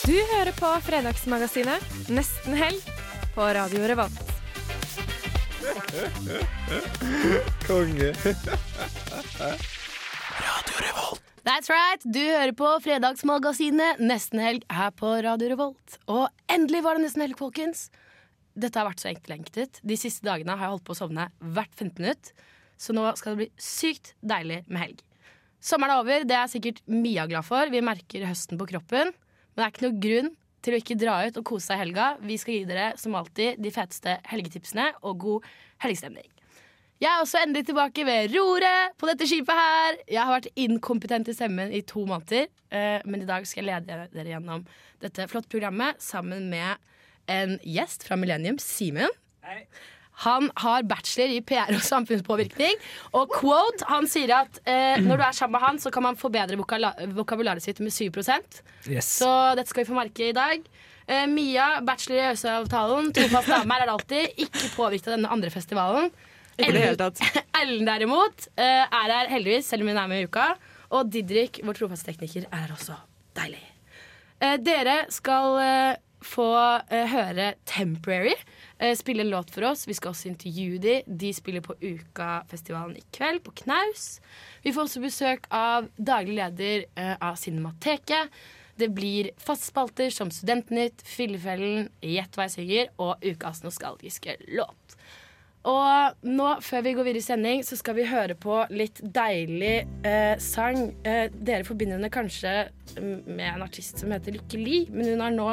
Du hører på Fredagsmagasinet Nesten helg på Radio Revolt. Konge. Radio Revolt. That's right, du hører på Fredagsmagasinet Nesten helg her på Radio Revolt. Og endelig var det nesten helg, folkens! Dette har vært så enkeltlengtet. De siste dagene har jeg holdt på å sovne hvert 15 minutt. Så nå skal det bli sykt deilig med helg. Sommeren er over, det er sikkert Mia glad for. Vi merker høsten på kroppen. Men det er ikke noe grunn til å ikke dra ut og kose seg i helga. Vi skal gi dere som alltid de feteste helgetipsene og god helgestemning. Jeg er også endelig tilbake ved roret på dette skipet her. Jeg har vært inkompetent i stemmen i to måneder, eh, men i dag skal jeg lede dere gjennom dette flotte programmet sammen med en gjest fra Millennium, Simen. Han har bachelor i PR og samfunnspåvirkning. Og quote, han sier at eh, når du er sammen med han, så kan man forbedre vokabularet sitt med 7 Yes. Så dette skal vi få merke i dag. Eh, Mia, bachelor i EØS-avtalen, trofast dame er det alltid. Ikke påvirket av denne andre festivalen. Ellen derimot eh, er her heldigvis, selv om hun er med i uka. Og Didrik, vår trofaste tekniker, er her også. Deilig. Eh, dere skal eh, få eh, høre Temporary spille en låt for oss. Vi skal også intervjue de. De spiller på Ukafestivalen i kveld, på Knaus. Vi får også besøk av daglig leder eh, av Cinemateket. Det blir fastspalter som Studentnytt, Fillefellen, Gjett hva jeg synger og ukas nostalgiske låt. Og nå, før vi går videre i sending, så skal vi høre på litt deilig eh, sang. Eh, dere forbinder henne kanskje med en artist som heter Lykke Li, men hun har nå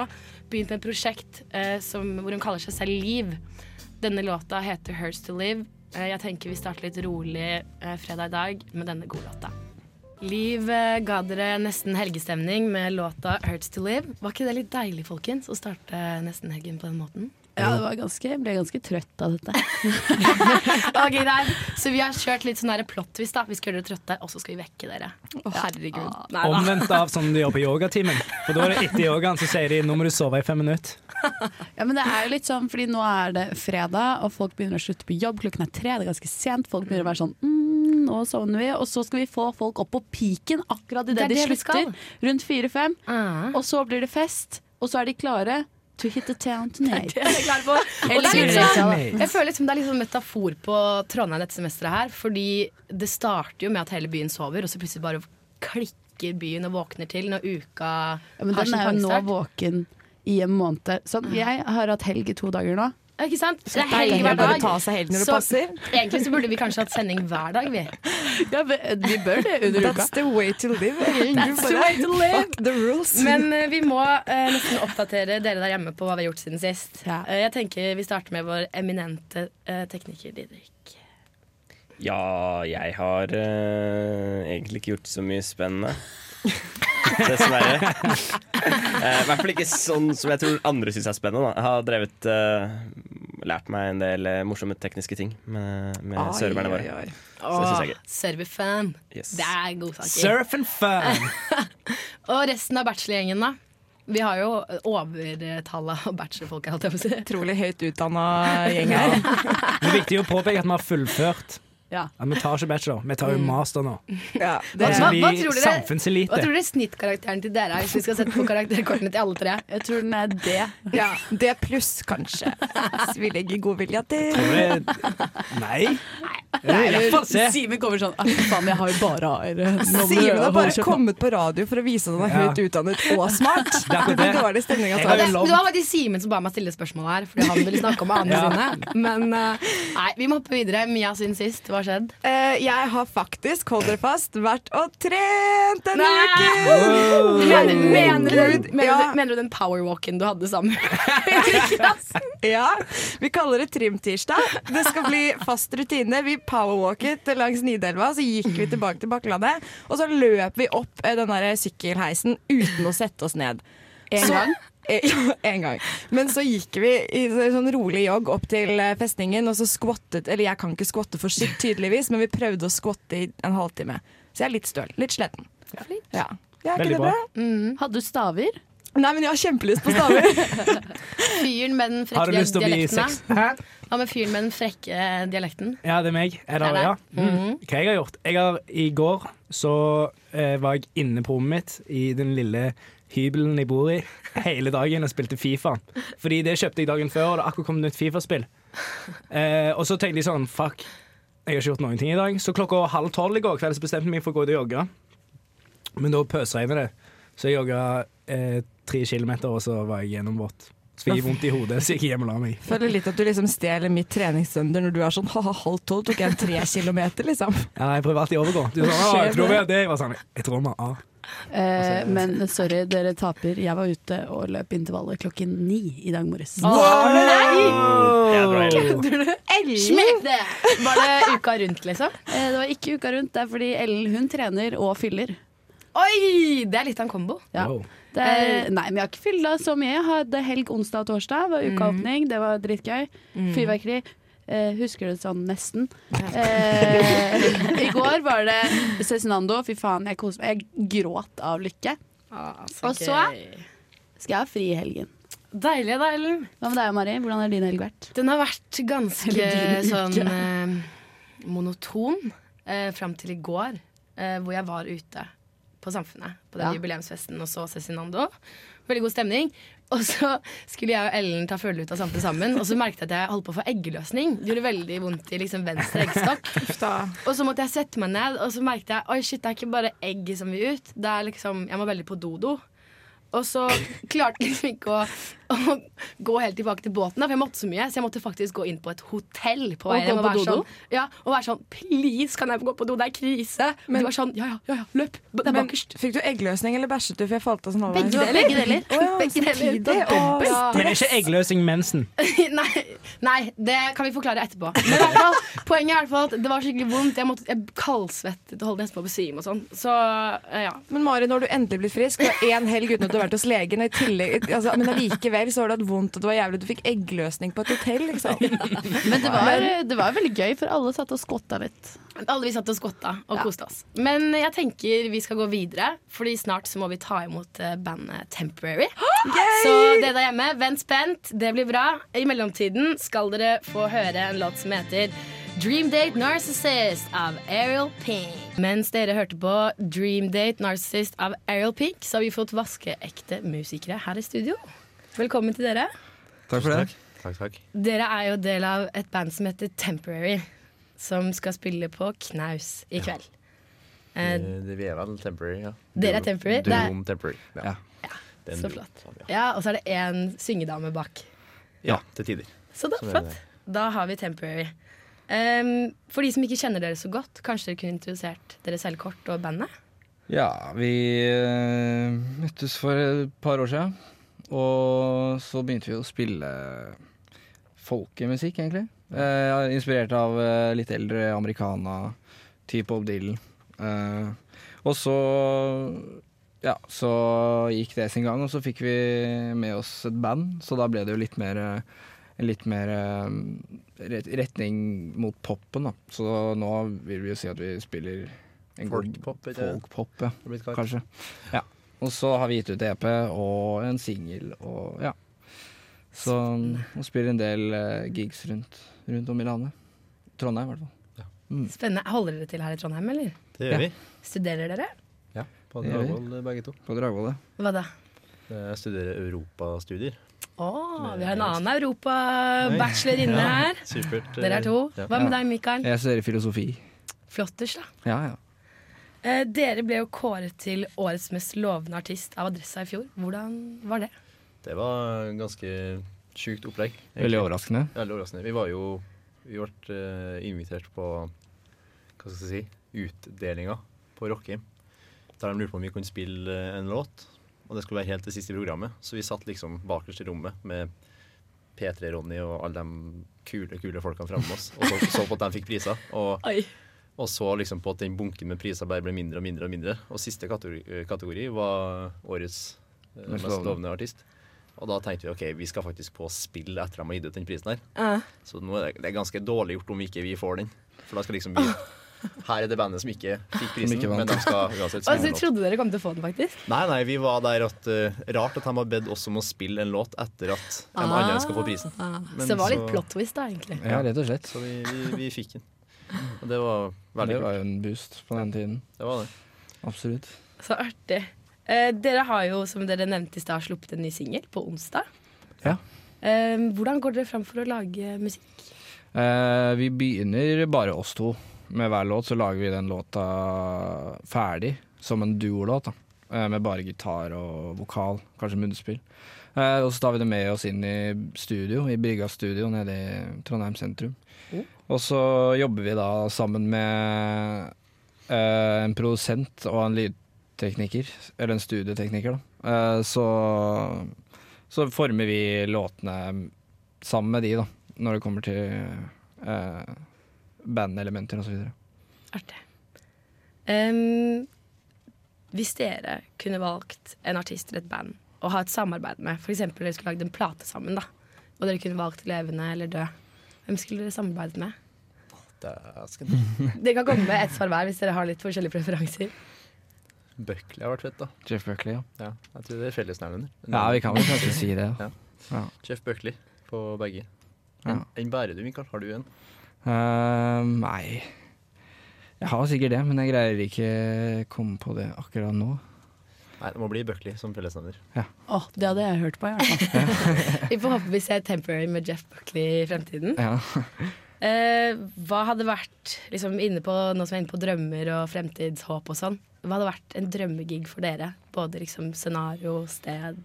begynt med et prosjekt eh, som, hvor hun kaller seg selv Liv. Denne låta heter Hers to Live. Eh, jeg tenker vi starter litt rolig eh, fredag i dag med denne gode låta. Liv eh, ga dere nesten helgestemning med låta Hurts to Live. Var ikke det litt deilig, folkens, å starte nesten helgen på den måten? Ja, det var ganske, jeg ble ganske trøtt av dette. Ok, der. Så vi har kjørt litt sånn der plot-twist. da Vi skal gjøre dere trøtte, og så skal vi vekke dere. Å, herregud. Nei. Omvendt av som de gjør på yogatimen. For da er det etter yogaen så sier de nå må du sove i fem minutter. Ja, men det er jo litt sånn, fordi nå er det fredag, og folk begynner å slutte på jobb. Klokken er tre, det er ganske sent. Folk begynner å være sånn mm, nå sovner vi. Og så skal vi få folk opp på piken akkurat idet Det de slutter. Rundt fire-fem. Ah. Og så blir det fest, og så er de klare to hit the town tonight. Det er jeg klar på. Og det er sånn, jeg føler liksom det er sånn metafor på Trondheim dette semesteret her. Fordi det starter jo med at hele byen sover, og så plutselig bare klikker byen og våkner til når uka Ja, men har den er jo nå våken i en måned. Sånn, jeg har hatt helg i to dager nå. Ikke sant? Det er helg hver dag. ta seg helg når det Så passer. Egentlig så burde vi kanskje hatt sending hver dag, vi. Ja, vi, bør det under uka. That's the way to live. That's the way to live. Fuck the rules. Men uh, vi må uh, nesten oppdatere dere der hjemme på hva vi har gjort siden sist. Ja. Uh, jeg tenker Vi starter med vår eminente tekniker Didrik. Ja, jeg har egentlig ikke gjort så mye spennende. Dessverre. Eh, I hvert fall ikke sånn som jeg tror andre syns er spennende. Da. Jeg har drevet uh, lært meg en del eh, morsomme tekniske ting med, med serverne våre. Er. Serverfan. Yes. Det er godsaker. Surf and fun! Og resten av bachelorgjengen, da? Vi har jo overtallet av bachelorfolk. Utrolig høyt utdanna gjeng her. Det er viktig å påpeke at vi har fullført. Ja. Ja, vi tar ikke bachelor, vi tar jo master nå. Ja, det, Hva- hva tror dere- samfunnselite. Hva tror dere snittkarakteren til dere er, hvis vi skal sette på karakterkortene til alle tre? Jeg tror den er det. ja, det pluss, kanskje. Så vi legger god vilje til. Nei. Simen kommer sånn «Ah, Faen, jeg har jo bare A-er. Simen har bare kommet på radio for å vise at han er Ja. høyt utdannet og smart. Det er Det det. dårlig stemning Jeg altså. Det, det var faktisk Simen som ba meg stille spørsmål her, fordi han ville snakke om anene Ja. sine. Men eh, nei, vi må hoppe videre. Mia sin sist. Hva har skjedd? Eh, Jeg har faktisk, hold dere fast, vært og trent denne Nei! uken! Wow. Mener, mener, du, mener, ja. du, mener du den powerwalken du hadde sammen med? Ja, vi kaller det trimtirsdag. Det skal bli fast rutine. Vi powerwalket langs Nidelva, så gikk vi tilbake til Bakklandet. Og så løp vi opp eh, den der sykkelheisen uten å sette oss ned. En Så- gang? Ja, en gang. Men så gikk vi i sånn rolig jogg opp til eh, festningen, og så skvottet Eller jeg kan ikke skvotte for sitt, tydeligvis, men vi prøvde å skvotte i en halvtime. Så jeg er litt støl. Litt sliten. Ja. Ja, er ikke det bra. Mm. Hadde du staver? Nei, men jeg har kjempelyst på staver. Fyren med den frekke dialekten. Har du lyst til å bli sex... Hæ? Hva med fyren med den frekke dialekten? Ja, det er meg. Er det, Det er ja. Mm Mm. Hva jeg har gjort? Jeg har, I går så eh, var jeg inne på rommet mitt i den lille hybelen jeg bor i, hele dagen og spilte Fifa. Fordi det kjøpte jeg dagen før, og det har akkurat kommet nytt Fifa-spill. Eh, og så tenkte jeg sånn, fuck, jeg har ikke gjort noen ting i dag. Så klokka halv tolv i går kveld så bestemte jeg meg for å gå ut og jogge. Men da pøsregnet det, så jeg jogga eh, tre kilometer, og så var jeg gjennomvåt. Så jeg vondt i hodet, så gikk jeg hjem og la meg. Føler litt at du liksom stjeler mitt treningssøndag når du er sånn ha-ha, halv tolv tok jeg en tre kilometer, liksom. Ja, jeg prøver alltid å overgå. Du sa sånn, jeg tror vi er det. Jeg var sånn, jeg tror vi er A. Eh, men sorry, dere taper. Jeg var ute og løp intervallet klokken ni i dag morges. Wow! Nei! Kødder du? Ellen. Det! Var det uka rundt, liksom? Eh, det var ikke uka rundt, det er fordi Ellen hun trener og fyller. Oi! Det er litt av en kombo. Ja. Wow. Det er, nei, men jeg har ikke fylla så mye. Jeg hadde helg onsdag og torsdag. var ukeåpning. Det var dritgøy. Fyrverkeri. Eh, husker du det sånn nesten? Eh, I går var det Cezinando. Fy faen, jeg koser meg. Jeg gråt av lykke. Og så skal jeg ha fri i helgen. Deilig, da, Ellen. Hva med deg, Mari? Hvordan har din helg vært? Den har vært ganske sånn eh, monoton eh, fram til i går, eh, hvor jeg var ute på Samfunnet på den Ja. jubileumsfesten og så Cezinando. Veldig god stemning. Og så skulle jeg og Ellen ta følge ut av Samfunnet sammen, og så merket jeg at jeg holdt på å få eggeløsning. Det gjorde veldig vondt i liksom venstre eggstokk. Og så måtte jeg sette meg ned, og så merket jeg Oi shit, det er ikke bare egget som vil ut. Det er liksom, Jeg må veldig på dodo. Og så klarte jeg liksom ikke å, å gå helt tilbake til båten, for jeg måtte så mye. Så jeg måtte faktisk gå inn på et hotell på vei Og hjem. på være? Sånn, ja, og være sånn Please, kan jeg få gå på do? Det er krise. Men og de var sånn Ja, ja, ja, ja løp. Det er Men bakerst. fikk du eggløsning eller bæsjet du? For jeg falt av sånn Begge deler. Begge deler. Oh, ja, Begge deler. Det er Å, ja. Men ikke eggløsning mensen? nei, nei, det kan vi forklare etterpå. Men i hvert fall, poenget er i hvert fall at det var skikkelig vondt. Jeg, måtte, jeg kaldsvettet og holdt nesten på å besvime og sånn. Så eh, ja. Men Mari, når du endelig blitt frisk, og én helg uten at du har vært hos legen, og i tillegg, altså, men allikevel så var du hatt vondt, og det var jævlig, du fikk eggløsning på et hotell, liksom. Men det var, det var veldig gøy, for alle satt og skotta litt. Alle vi satt og skotta og Ja. koste oss. Men jeg tenker vi skal gå videre, Fordi snart så må vi ta imot eh, bandet Temporary. Så dere der hjemme, vent spent. Det blir bra. I mellomtiden skal dere få høre en låt som heter Dream Date Narcissist av Ariel Pink. Mens dere hørte på Dream Date Narcissist av Ariel Pink, så har vi fått vaskeekte musikere her i studio. Velkommen til dere. Takk for det. Takk, takk. Dere er jo del av et band som heter Temporary, som skal spille på Knaus i kveld. Eh, Det, det vi er vel temporary, ja. Dere er temporary? Det er- Duom temporary. Ja. Ja. Er så duo, flott. sånn, ja. Ja, og så er det én syngedame bak. ja, til tider. Så da, Sånn er flott. Da har vi Temporary. Um, for de som ikke kjenner dere så godt, kanskje dere kunne introdusert dere selv kort og bandet? Ja, vi eh, møttes for et par år siden. Og så begynte vi å spille folkemusikk, egentlig. Eh, inspirert av eh, litt eldre americana, type Bob Dylan. Eh, og så ja, så gikk det sin gang, og så fikk vi med oss et band. Så da ble det jo litt mer eh, litt mer eh, retning mot popen, da. Så nå vil vi jo si at vi spiller en Folkpop, folk ja. Kanskje. Ja. Og så har vi gitt ut EP og en singel og ja. Så og spiller en del uh, gigs rundt, rundt om i landet. Trondheim, i hvert fall. Spennende. Holder dere til her i Trondheim, eller? Det gjør Ja. vi. Studerer dere? Ja, på. Dragvoll begge to. På Dragvoll, ja. Hva da? Jeg studerer europastudier. Å, vi har en annen europabachelor inne her. Supert. Dere er to. Hva med deg, Mikael? Jeg studerer filosofi. Flotters, da. Ja, ja. Eh, dere ble jo kåret til årets mest lovende artist av Adressa i fjor. Hvordan var det? Det var ganske sjukt opplegg. egentlig. Veldig overraskende. Veldig overraskende. Vi var jo Vi ble eh, invitert på Hva skal jeg si utdelinga på Rockheim. Der de lurte på om vi kunne spille eh, en låt. Og det skulle være helt det siste programmet. Så vi satt liksom bakerst i rommet med P3-Ronny og alle de kule kule folkene fremme oss og så, så på at de fikk priser. Og, Oi. Og så liksom på at den bunken med priser bare ble mindre og mindre. Og mindre Og siste kategori, kategori var årets eh, Mest mest lovende. artist. Og da tenkte vi ok, vi skal faktisk på spill etter at de har gitt ut den prisen her. Uh. Så nå er det, det er ganske dårlig gjort om ikke vi får den. For da skal liksom vi Her er det bandet som ikke fikk prisen, ikke men de skal uansett spille en låt. trodde dere kom til å få den, faktisk. Nei, nei, vi var der at uh, Rart at de har bedt oss om å spille en låt etter at en Ah. annen skal få prisen. Ah. Men så det var litt så- plot twist, da, egentlig. Ja, rett og slett. Så vi, vi, vi fikk den. Og det var veldig Det var jo en boost på den tiden. Det var det. Absolutt. Så artig. Eh, dere har jo, som dere nevnte i stad, sluppet en ny singel på onsdag. Ja. Eh, hvordan går dere fram for å lage musikk? Eh, vi begynner bare oss to. Med hver låt så lager vi den låta ferdig, som en duolåt. Eh, med bare gitar og vokal, kanskje munnspill. Eh, og så tar vi det med oss inn i studio, i Brygga studio nede i Trondheim sentrum. Og så jobber vi da sammen med eh, en produsent og en lydtekniker, eller en studietekniker, da. Eh, så, så former vi låtene sammen med de, da, når det kommer til uh, bandelementer osv. Artig. Um, hvis dere kunne valgt en artist eller et band å ha et samarbeid med, f.eks. dere skulle lagd en plate sammen, da, og dere kunne valgt levende eller død, hvem skulle dere samarbeidet med? Det Dere kan komme med ett svar hver hvis dere har litt forskjellige preferanser. Buckley har vært fett, da. Jeff Buckley, ja. Ja, jeg tror det er fellesnevner. Ja, vi kan vel kanskje si det. Ja. Ja. Jeff Buckley på begge. Ja. Bærer du, Mikael? Har du en? Uh, nei Jeg har sikkert det, men jeg greier ikke komme på det akkurat nå. Nei, det må bli Buckley som fellesnevner. Åh, det hadde jeg hørt på, i hvert fall. Vi får håpe vi ser Temporary med Jeff Buckley i fremtiden. Ja. Eh, hva hadde vært, liksom inne på, nå som vi er inne på drømmer og fremtidshåp og sånn, hva hadde vært en drømmegig for dere? Både liksom scenario, sted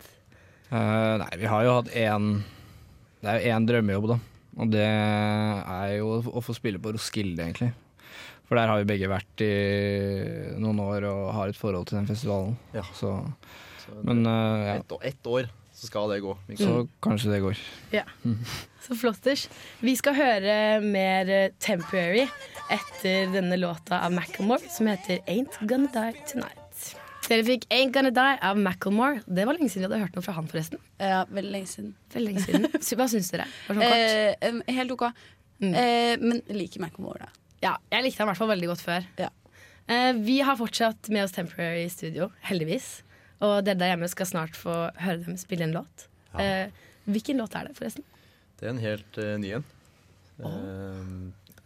Eh, nei, vi har jo hatt én Det er jo én drømmejobb, da. Og det er jo å få spille på Roskilde, egentlig. For der har vi begge vært i noen år og har et forhold til den festivalen. Ja. Så, Så men uh, ja. ett, år- år, så skal det gå. Mikael. Så kanskje det går. Ja. Så flotters. Vi skal høre mer eh, Temporary etter denne låta av Macklemore som heter Ain't Gonna Die Tonight. Dere fikk Ain't Gonna Die av Macklemore. Det var lenge siden vi hadde hørt noe fra han, forresten. Ja, veldig lenge siden. Veldig lenge siden. Hva syns dere? Sånn kort. Eh, helt OK. Mm. Eh, men liker Macclemore, da. Ja, jeg likte han i hvert fall veldig godt før. Ja. Eh, vi har fortsatt med oss Temporary i studio, heldigvis. Og dere der hjemme skal snart få høre dem spille en låt. Eh, hvilken låt er det, forresten? Det er en helt uh, ny en. Eh,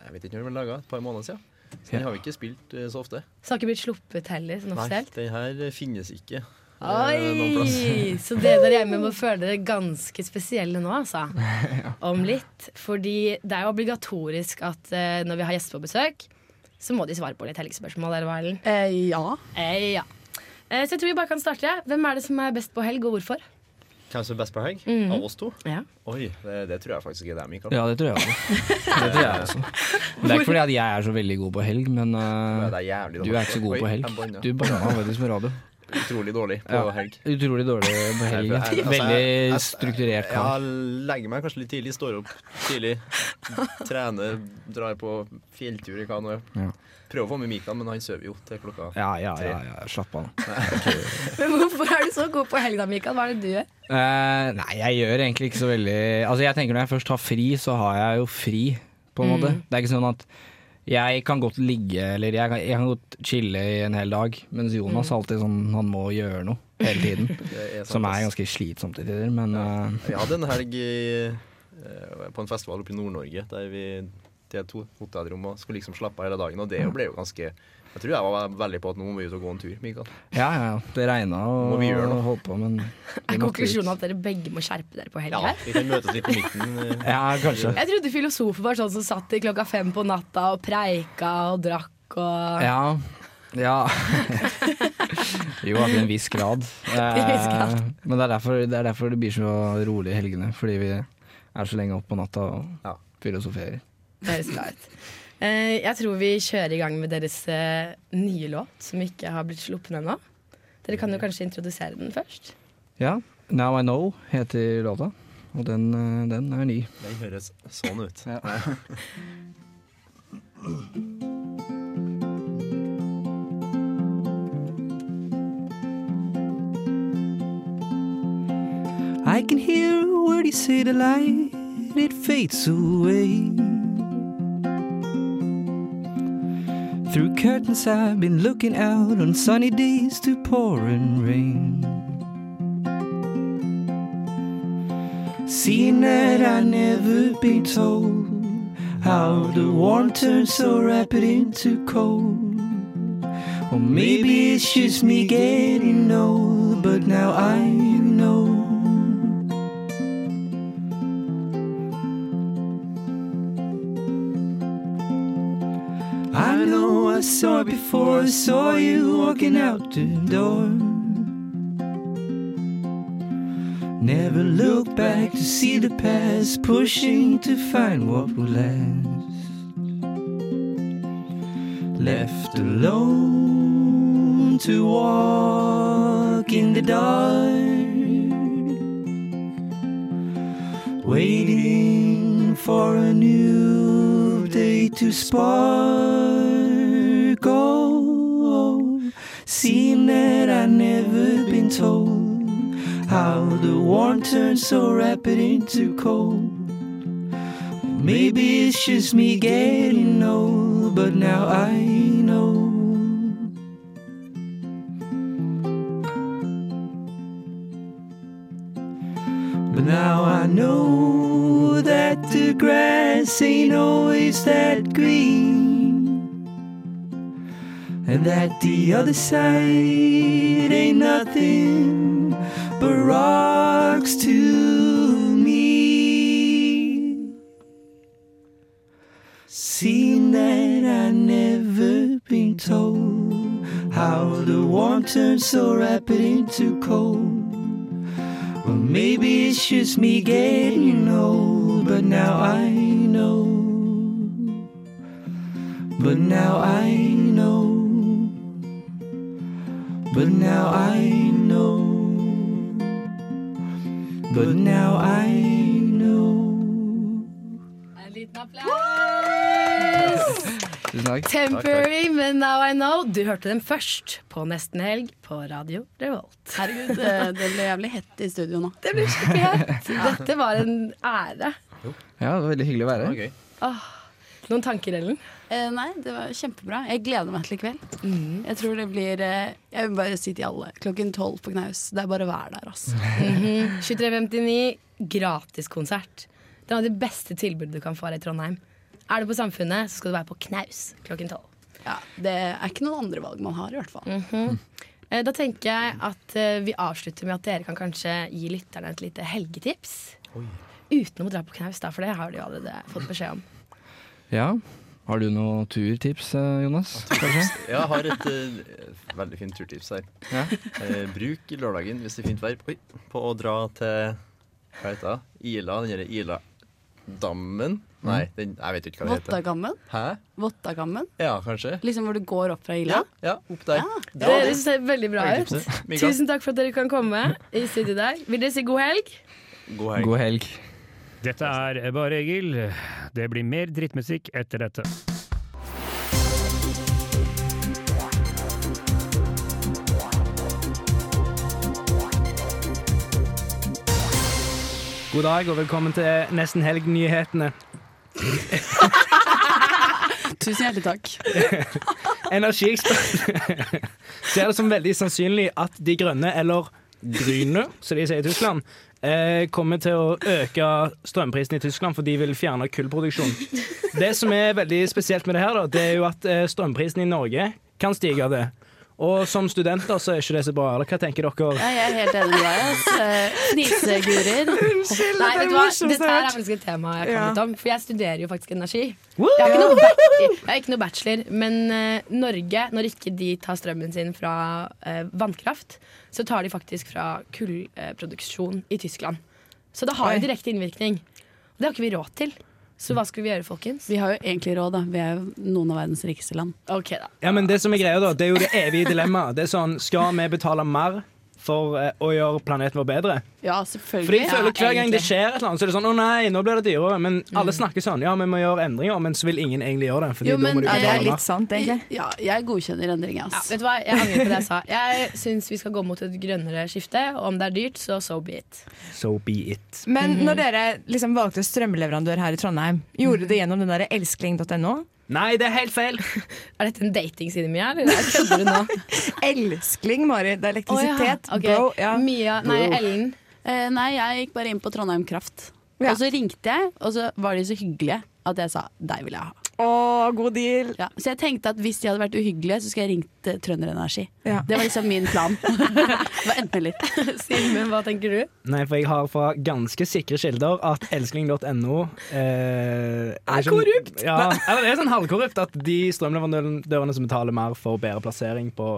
jeg vet ikke når den ble laga, et par måneder siden. Så den har vi ikke spilt uh, så ofte. Så har ikke blitt sluppet heller, sånn Nei, den her finnes ikke. Eh. Oi! Så dere der hjemme må føle dere ganske spesielle nå, altså. Om litt. Fordi det er jo obligatorisk at eh, når vi har gjester på besøk, så må de svare på litt helgespørsmål, eller hva, Ellen? Eh, ja. Eh, ja. Eh, så jeg tror vi bare kan starte. Hvem er det som er best på helg, og hvorfor? Hvem som er best på helg? Mhm. Av oss to? Ja. Oi, det, det tror jeg faktisk ikke det er Mikael. Ja, det tror jeg også. Det tror jeg også. Men det er ikke fordi at jeg er så veldig god på helg, men eh, det er jævlig du er ikke så god Oi, på helg. Du banna. Faktisk på radio. Utrolig dårlig på Ja, helg. Utrolig dårlig på helg. altså, Veldig strukturert. Jeg legger meg kanskje litt tidlig, står opp tidlig, trener, drar på fjelltur i kano. Ja. Prøver å få med Mikael, men han sover jo til klokka Ja, ja, ja, ja. Slapp av. Men hvorfor er du så god på helg da, Mikael? Hva er det du gjør? Eh, nei, jeg gjør egentlig ikke så veldig Altså jeg tenker Når jeg først har fri, så har jeg jo fri, på en Mm. måte. Det er ikke sånn at jeg kan godt ligge, eller jeg kan, jeg kan godt chille i en hel dag, mens Jonas Mm. alltid sånn Han må gjøre noe hele tiden. Er som er ganske slitsomt til tider, men ja. Vi hadde en helg i, eh, på en festival oppe i Nord-Norge der vi til to hotellrom og skulle liksom slappe av hele dagen. Og det ble jo ganske Jeg tror jeg var veldig på at nå må vi ut og gå en tur, Mikael. ja, ja, ja. Det regna og vi gjøre noe? holdt på, men Er konklusjonen at dere begge må skjerpe dere på helga? Ja, vi kan møtes litt på midten. eh. Ja, kanskje. Jeg trodde filosofer var sånn som satt til klokka fem på natta og preika og drakk og Ja. Ja. jo, til en viss grad. en viss grad. Eh, Men det er, derfor, det er derfor det blir så rolig i helgene. Fordi vi er så lenge oppe på natta og Ja. filosoferer. Det høres bra ut. Eh, jeg tror vi kjører i gang med deres eh, nye låt, som ikke har blitt sluppet ennå. Dere kan jo kanskje introdusere den først? Ja. 'Now I Know' heter låta, og den, eh, den er ny. Den høres sånn ut. Ja. I can hear a word you say the light, it fades away. Through curtains, I've been looking out on sunny days to pouring rain. Seeing that I never been told how the warm turns so rapid into cold. Or maybe it's just me getting old, but now I I saw it before I saw you walking out the door. Never look back to see the past, pushing to find what will last. Left alone to walk in the dark, waiting for a new day to sparkle. That I never been told how the warm turns so rapid into cold. Maybe it's just me getting old, but now I know. But now I know that the grass ain't always that green. And that the other side ain't nothing but rocks to me. Seeing that I never been told how the warm turns so rapid into cold. Well, maybe it's just me getting old, but now I know. But now I know. But now I know. But now I know. En liten applaus! Tusen takk. Temporary men Now I Know. Du hørte dem først på Nesten Helg på Radio Revolt. Herregud, det, det ble jævlig hett i studio nå. Det ble skikkelig hett. Dette var en ære. Ja, det var veldig hyggelig å være her. Åh, noen tanker, Ellen? Eh, nei, det var kjempebra. Jeg gleder meg til i kveld. Jeg tror det blir eh, Jeg vil bare si til alle klokken tolv på Knaus. Det er bare å være der, altså. Mhm. 2359, gratiskonsert. Det er det beste tilbudet du kan få her i Trondheim. Er du på Samfunnet, så skal du være på Knaus klokken tolv. Ja, det er ikke noen andre valg man har, i hvert fall. Mhm. Eh, Da tenker jeg at eh, vi avslutter med at dere kan kanskje gi lytterne et lite helgetips. Uten å dra på knaus, da, for det har de jo allerede fått beskjed om. Ja. Har du noen turtips, eh, Jonas? Kanskje? Ja, jeg har et uh, veldig fint turtips her. Ja. Uh, bruk lørdagen hvis det er fint vær oi, på å dra til Hva heter det? Ila? Den derre Ila-dammen? Nei, den, jeg vet ikke hva det heter. Vottagammen? Hæ? Vottagammen? Ja, kanskje. Liksom hvor du går opp fra Ila? Ja, ja opp der. Det ser veldig bra ut. Tusen takk for at dere kan komme i studio i dag. Vil dere si god helg? God helg. God helg. Dette er Bare Egil. Det blir mer drittmusikk etter dette. God dag og velkommen til Nesten Helg-nyhetene. Tusen hjertelig takk. Energiekspert ser det som veldig sannsynlig at De grønne, eller Grüne, som de sier i Tyskland, eh, kommer til å øke strømprisen i Tyskland, for de vil fjerne kullproduksjon. Det som er veldig spesielt med det her, da, det er jo at eh, strømprisen i Norge kan stige av det. Og som studenter så er ikke det så bra. Eller hva tenker dere? Ja, jeg er helt enig med deg. Fnisegurer. Unnskyld, Nei, det vet er du hva? Dette er faktisk et tema jeg kan Ja. litt om. For jeg studerer jo faktisk energi. Jeg har ikke noe, jeg har ikke noe bachelor, men eh, Norge, når ikke de tar strømmen sin fra eh, vannkraft, så tar de faktisk fra kullproduksjon i Tyskland. Så det har jo direkte innvirkning. Det har ikke vi råd til. Så hva skal vi gjøre, folkens? Vi har jo egentlig råd, da. Vi er jo noen av verdens rikeste land. Ok da Ja, men Det som er greia da, det er jo det evige dilemmaet. Det er sånn, Skal vi betale mer for eh, å gjøre planeten vår bedre. Ja, selvfølgelig. Fordi jeg føler Ja, Hver gang det skjer et eller annet, så er det sånn 'Å nei, nå blir det dyrere'. Men alle snakker sånn 'Ja, vi må gjøre endringer', men så vil ingen egentlig gjøre det. Fordi Jo, da men må de er det er litt. Sant, egentlig. Ja, jeg godkjenner endringer, Ja, vet du hva, Jeg angrer på det jeg sa. Jeg syns vi skal gå mot et grønnere skifte, og om det er dyrt, så so be it. So be it. Men når dere liksom valgte strømleverandør her i Trondheim, gjorde det gjennom den der elskling.no? Nei, det er helt feil! Er dette en datingside, Mia? Eller kødder du nå? Elskling, Mari. Det er elektrisitet. Oh, ja. Okay. Bro. Ja. Mia, nei, Ellen. Eh, nei, jeg gikk bare inn på Trondheim Kraft. Ja. Og så ringte jeg, og så var de så hyggelige at jeg sa 'deg vil jeg ha'. Å, god deal. Ja, så jeg tenkte at hvis de hadde vært uhyggelige, så skulle jeg ringt eh, Trønder Energi. Ja. Det var liksom min plan. det var enten eller. Simen, hva tenker du? Nei, for jeg har fra ganske sikre kilder at elskling.no eh, Er sånn- korrupt! Ja, eller det er sånn halvkorrupt at de strømleverandørene som betaler mer, får bedre plassering på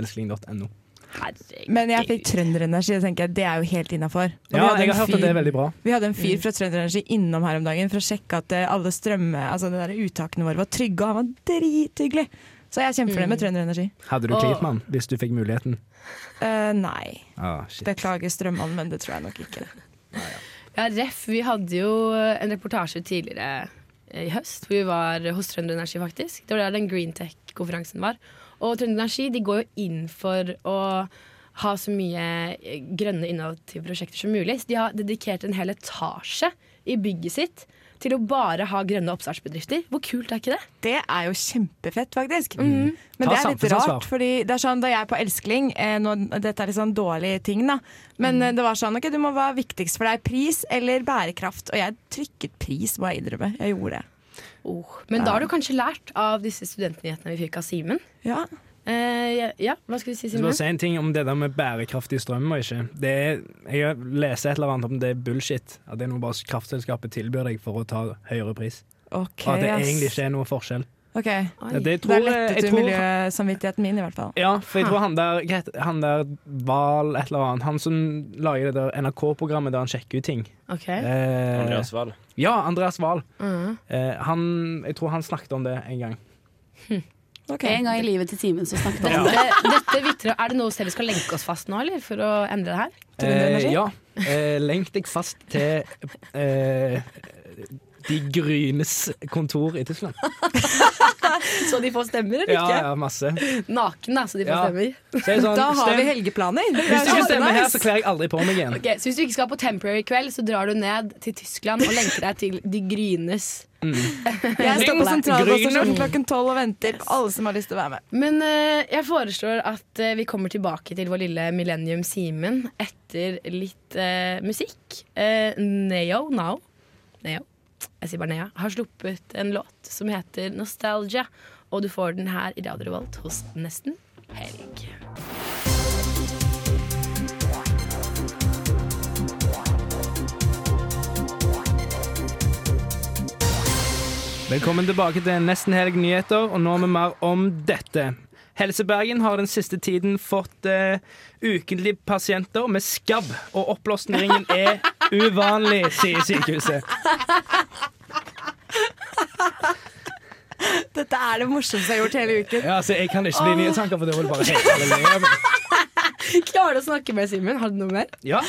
elskling.no. Herregud. Men jeg fikk Trønderenergi, og tenker jeg, det er jo helt innafor. Ja, jeg har hørt at det er veldig bra. Vi hadde en fyr fra Trønderenergi innom her om dagen for å sjekke at eh, alle strømme, altså de der uttakene våre var trygge, og han var drithyggelig. Så jeg er kjempefornøyd med Trønderenergi. Hadde du klippet med hvis du fikk muligheten? Uh, nei. Ah, shit. Beklager strømmannen, men det tror jeg nok ikke. Ja, Ref, vi hadde jo en reportasje tidligere i høst hvor vi var hos Trønder Energi, faktisk. Det var der den Greentech-konferansen var. Og Trønder Energi de går jo inn for å ha så mye grønne innovative prosjekter som mulig. Så de har dedikert en hel etasje i bygget sitt til å bare ha grønne oppstartsbedrifter. Hvor kult er ikke det? Det er jo kjempefett, faktisk. Mhm. Men Ta det er litt rart, fordi det er sånn da jeg er på Elskling eh, nå, Dette er litt sånn dårlige ting, da. Men Mhm. eh, det var sånn ok, du må være viktigst for deg pris eller bærekraft. Og jeg trykket pris, må jeg innrømme. Jeg gjorde det. Oh. Men da har du kanskje lært av disse studentnyhetene vi fikk av Simen. Ja. Eh, ja, ja, hva skulle du si, Jeg skal Simen? si en ting om det der med bærekraftig strøm og ikke. Det er, jeg lest et eller annet om det er bullshit. At det er noe bare kraftselskapet tilbyr deg for å ta høyere pris. Okay, Og at det egentlig ikke er noe forskjell. Ok. Ja, det Det tror, er lettet tror, miljøsamvittigheten min, i hvert fall. Ja, for jeg tror han der, han der Val et eller annet, han som lager det der NRK-programmet der han sjekker ut ting. Ok. Eh, Andreas Wahl. Ja, Andreas Wahl. Mm. Eh, han, jeg tror han snakket om det en gang. Ok. En gang i livet til Simen så snakket han om det. Dette, vitrer, er det noe selv vi skal lenke oss fast nå, eller? For å endre det her? Eh, ja. Eh, lenk deg fast til eh, De Grynes kontor i Tyskland. Så de får stemmer, eller Ja, ikke? ja, masse. Naken, da, så de får Ja. stemmer. Så er sånn, Da har vi helgeplaner. Hvis du ikke stemmer her, så kler jeg aldri på meg igjen. Okay, Så hvis du ikke skal på Temporary kveld, så drar du ned til Tyskland og lenker deg til De Grynes. Jeg står på sentralstasjonen klokken tolv og venter på alle som har lyst til å være med. Men uh, jeg foreslår at uh, vi kommer tilbake til vår lille Millennium Simen etter litt uh, musikk. Eh, Neo Now Neo. Jeg sier bare Nea. Har sluppet en låt som heter Nostalgia. Og du får den her i Radio Revolt hos Nesten Helg. Velkommen tilbake til Nesten helg nyheter, og nå med mer om dette. Helse Bergen har den siste tiden fått uh, ukentlige pasienter med skabb, og oppblåsningen er uvanlig, sier sykehuset. Dette er det morsomste jeg har gjort hele uken. Ja, altså, jeg kan ikke bli nyhetsanker, for det var bare halleluja. Klarer du å snakke med Simen? Har du noe mer? Ja.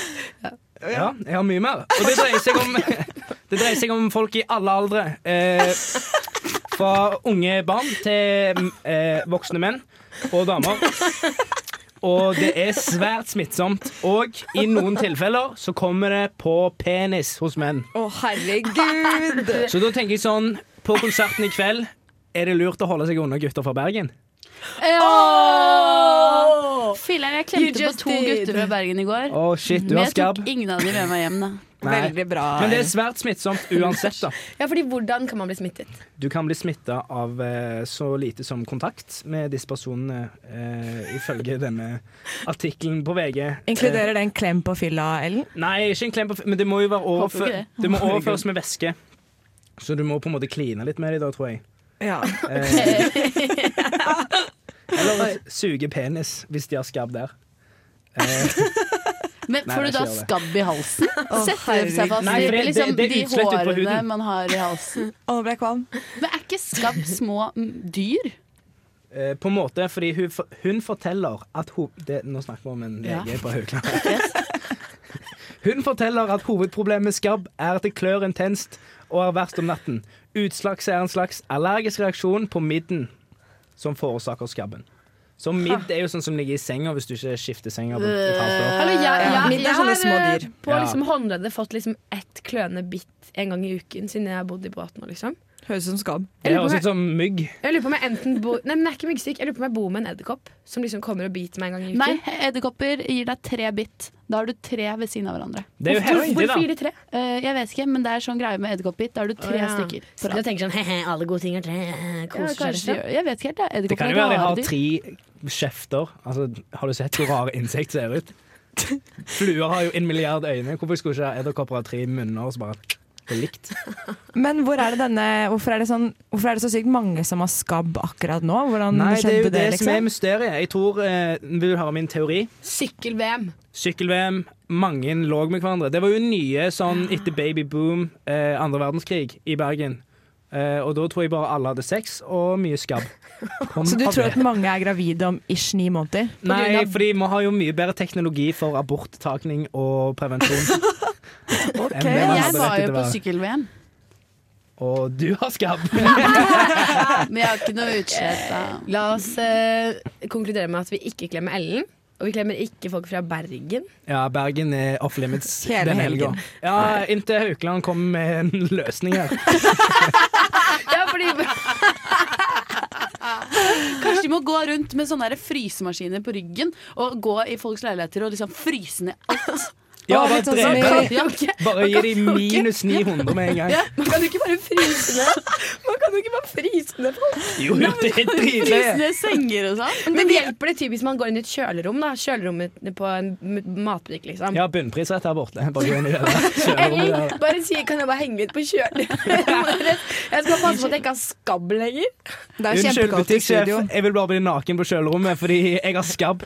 ja, jeg har mye mer. Og det dreier seg om, det dreier seg om folk i alle aldre. Eh, fra unge barn til eh, voksne menn og damer. Og det er svært smittsomt. Og i noen tilfeller så kommer det på penis hos menn. Å, herregud! Så da tenker jeg sånn På konserten i kveld er det lurt å holde seg unna gutter fra Bergen. Filler'n, jeg klemte på to gutter fra Bergen i går. Å, shit, du Men har jeg tok skabb. ingen av dem med meg hjem, da. Nei. Veldig bra. Men det er svært smittsomt uansett, da. Ja, fordi hvordan kan man bli smittet? Du kan bli smitta av eh, så lite som kontakt med disse personene, eh, ifølge denne artikkelen på VG. Inkluderer det en klem på fylla, Ellen? Eh, nei, ikke en klem på fylla, Men det må jo være overfør, det. det må overføres med væske. Så du må på en måte kline litt med dem da, tror jeg. Ja. Eh, eller suge penis, hvis de har skabb der. Eh, Men får du da skabb i halsen? Oh, Setter det seg fast Nei, det- liksom, det- det de hårene man har i halsen? Å, nå ble jeg kvalm. Men er ikke skabb små mm, dyr? Eh, på en måte, fordi hun, hun forteller at hun det, Nå snakker vi om en Ja. lege på Haukeland. hun forteller at hovedproblemet med skabb er at det klør intenst og er verst om natten. Utslags er en slags allergisk reaksjon på midden som forårsaker skabben. Så midd er jo sånn som ligger i senga hvis du ikke skifter senga på et halvt år. Ja, midt er sånne små dyr. på Ja. liksom håndleddet fått liksom ett kløne bitt en gang i uken siden jeg har bodd i båten. Liksom. Høres ut som skam. Det høres ut som mygg. Jeg lurer på om jeg enten bo, Nei, men jeg er ikke myggsyk. Jeg lurer på om jeg bor med en edderkopp som liksom kommer og biter meg en gang i uken. Nei, edderkopper gir deg tre bitt. Da har du tre ved siden av hverandre. Det er jo Hvorfor- heftig, Hvorfor da. gir de tre? Uh, jeg vet ikke, men det er sånn greie med edderkoppbitt. Da har du tre oh, ja. stykker. Så jeg tenker sånn he-he, alle gode ting er tre. Koser ja, seg. jeg vet ikke helt. jeg. Det kan Edderkopper jo være de er har rare dyr. tre kjefter. Altså, har du sett hvor rare insekt ser ut? Fluer har jo en milliard øyne. Hvorfor skulle ikke edderkopper ha tre munner? Så bare det er likt. Men hvor er det denne, hvorfor, er det sånn, hvorfor er det så sykt mange som har skabb akkurat nå? Hvordan Nei, det er jo det, det, som er liksom? mysteriet. Jeg tror, eh, Vil du høre min teori? Sykkel-VM. Sykkel-VM. Mange lå med hverandre. Det var jo nye sånn etter baby boom, eh, andre verdenskrig, i Bergen. Eh, og da tror jeg bare alle hadde sex og mye skabb. Kom Så du tror det. at mange er gravide om ish ni måneder? Nei, fordi vi har jo mye bedre teknologi for aborttakning og prevensjon. Ok, enn det man Jeg var jo på sykkel-VM, Og du har skabb. men jeg har ikke noe utslett. La oss eh, konkludere med at vi ikke klemmer Ellen. Og vi klemmer ikke folk fra Bergen. Ja, Bergen er off limits Hele denne helga. helgen. Ja, inntil Haukeland kommer med en løsning her. Ja, fordi Kanskje de må gå rundt med sånne frysemaskiner på ryggen og gå i folks leiligheter og liksom fryse ned alt. Ja, bare sånn ok. Bare gi dem minus 900 med en gang. Ja. Man kan jo ikke bare fryse ned Man kan jo ikke bare fryse ned folk. Jo, det er Fryse ned senger og sånn. Men hjelper det typisk man går inn i et kjølerom? da Kjølerommet på en matbutikk, liksom. Ja, bunnpris rett her borte. Bare gå inn i det der bare si 'kan jeg bare henge litt på kjølerommet'? Jeg skal passe på at jeg ikke har skabb lenger. Det er Unnskyld, butikksjef. Jeg vil bare bli naken på kjølerommet fordi jeg har skabb.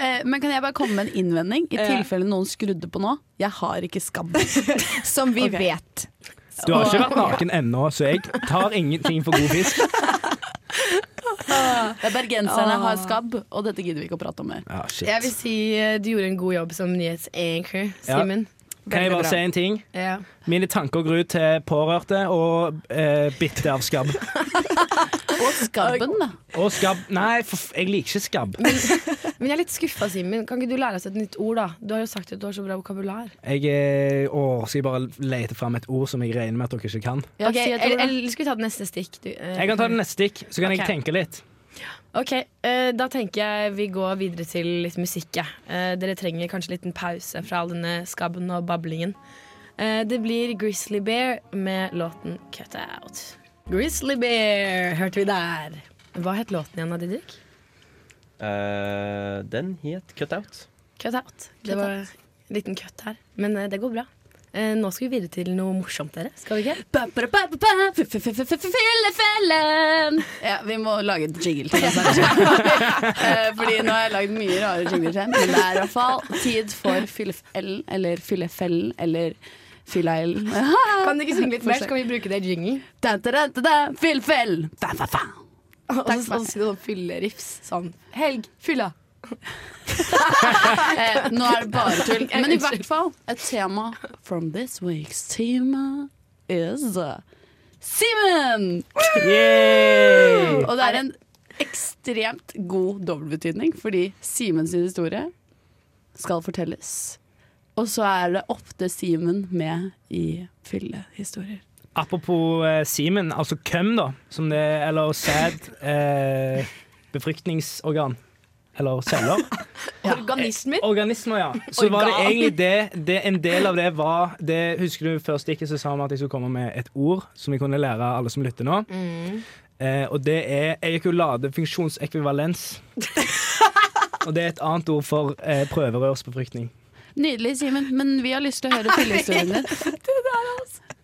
Eh, men kan jeg bare komme med en innvending? I tilfelle noen skrudde på nå. Jeg har ikke skabb. Som vi okay. vet. Du har ikke vært naken ennå, så jeg tar ingenting for god fisk. Det er Bergenserne har skabb, og dette gidder vi ikke å prate om mer. Ah. Jeg vil si eh, du gjorde en god jobb som nyhetsanchor, Ja. Kan jeg bare si en ting? Ja. Mine tanker går ut til pårørte og eh, bitte av skabb. Og skabben, da. Og skabb Nei, for, f- jeg liker ikke skabb. Men jeg er litt skuffa, Simen. Kan ikke du lære oss et nytt ord, da? Du har jo sagt at du har så bra vokabular. Jeg Å, skal jeg bare lete fram et ord som jeg regner med at dere ikke kan? Ja, Ok, si et ord, da. eller skal vi ta det neste stikk? Du, eh, Jeg kan ta det neste stikk, så kan Ok. jeg tenke litt. Ok, eh, Da tenker jeg vi går videre til litt musikk. jeg. Eh, dere trenger kanskje en liten pause fra all denne skabben og bablingen. Eh, det blir Grizzly Bear med låten Cut Out. Grizzly Bear hørte vi der. Hva het låten igjen, av Didrik? Uh, den het Cut Out. Cut Out. Det var en liten cut her. Men eh, det går bra. Uh, nå skal vi videre til noe morsomt, dere. Skal vi ikke? Fyllefellen! Ja, vi må lage et jingle til. Eh, Fordi nå har jeg lagd mye rare jingler til, men det er i hvert fall tid for fyllefellen, eller fyllefellen, eller fyllaellen. Kan du ikke synge litt mer, så kan vi bruke det i jingle? Fyll-fyll! Og så sier si sånn fylleriffs. Sånn helg, fylla. Eh, nå er det bare tull. Men i hvert fall, et tema from this week's tema is uh, Simen! Yay! Og det er en ekstremt god dobbeltbetydning, fordi Simens historie skal fortelles. Og så er det ofte Simen med i fyllehistorier. Apropos eh, Simen, altså køm, da. Som det, eller sæd. Eh, befruktningsorgan. Eller celler. Organismer. Organismer, ja. Så var det egentlig det, det En del av det var det, Husker du først ikke så sa vi at jeg skulle komme med et ord som vi kunne lære alle som lytter nå? Mm. Eh, og det er ejakuladefunksjonsekvivalens. og det er et annet ord for eh, prøverørsbefruktning. Nydelig, Simen, men vi har lyst til å høre fyllehistorien din.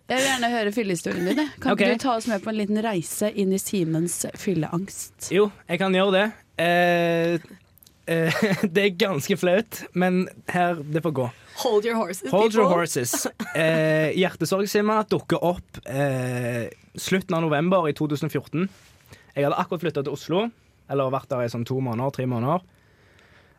Jeg vil gjerne høre fyllehistorien din. Kan okay. du ta oss med på en liten reise inn i Simens fylleangst? Jo, jeg kan gjøre det. Eh, eh, det er ganske flaut, men her, det får gå. Hold your horses. Hold your horses. Eh, Hjertesorgsimma dukker opp eh, slutten av november i 2014. Jeg hadde akkurat flytta til Oslo, eller vært der i sånn to måneder, tre måneder.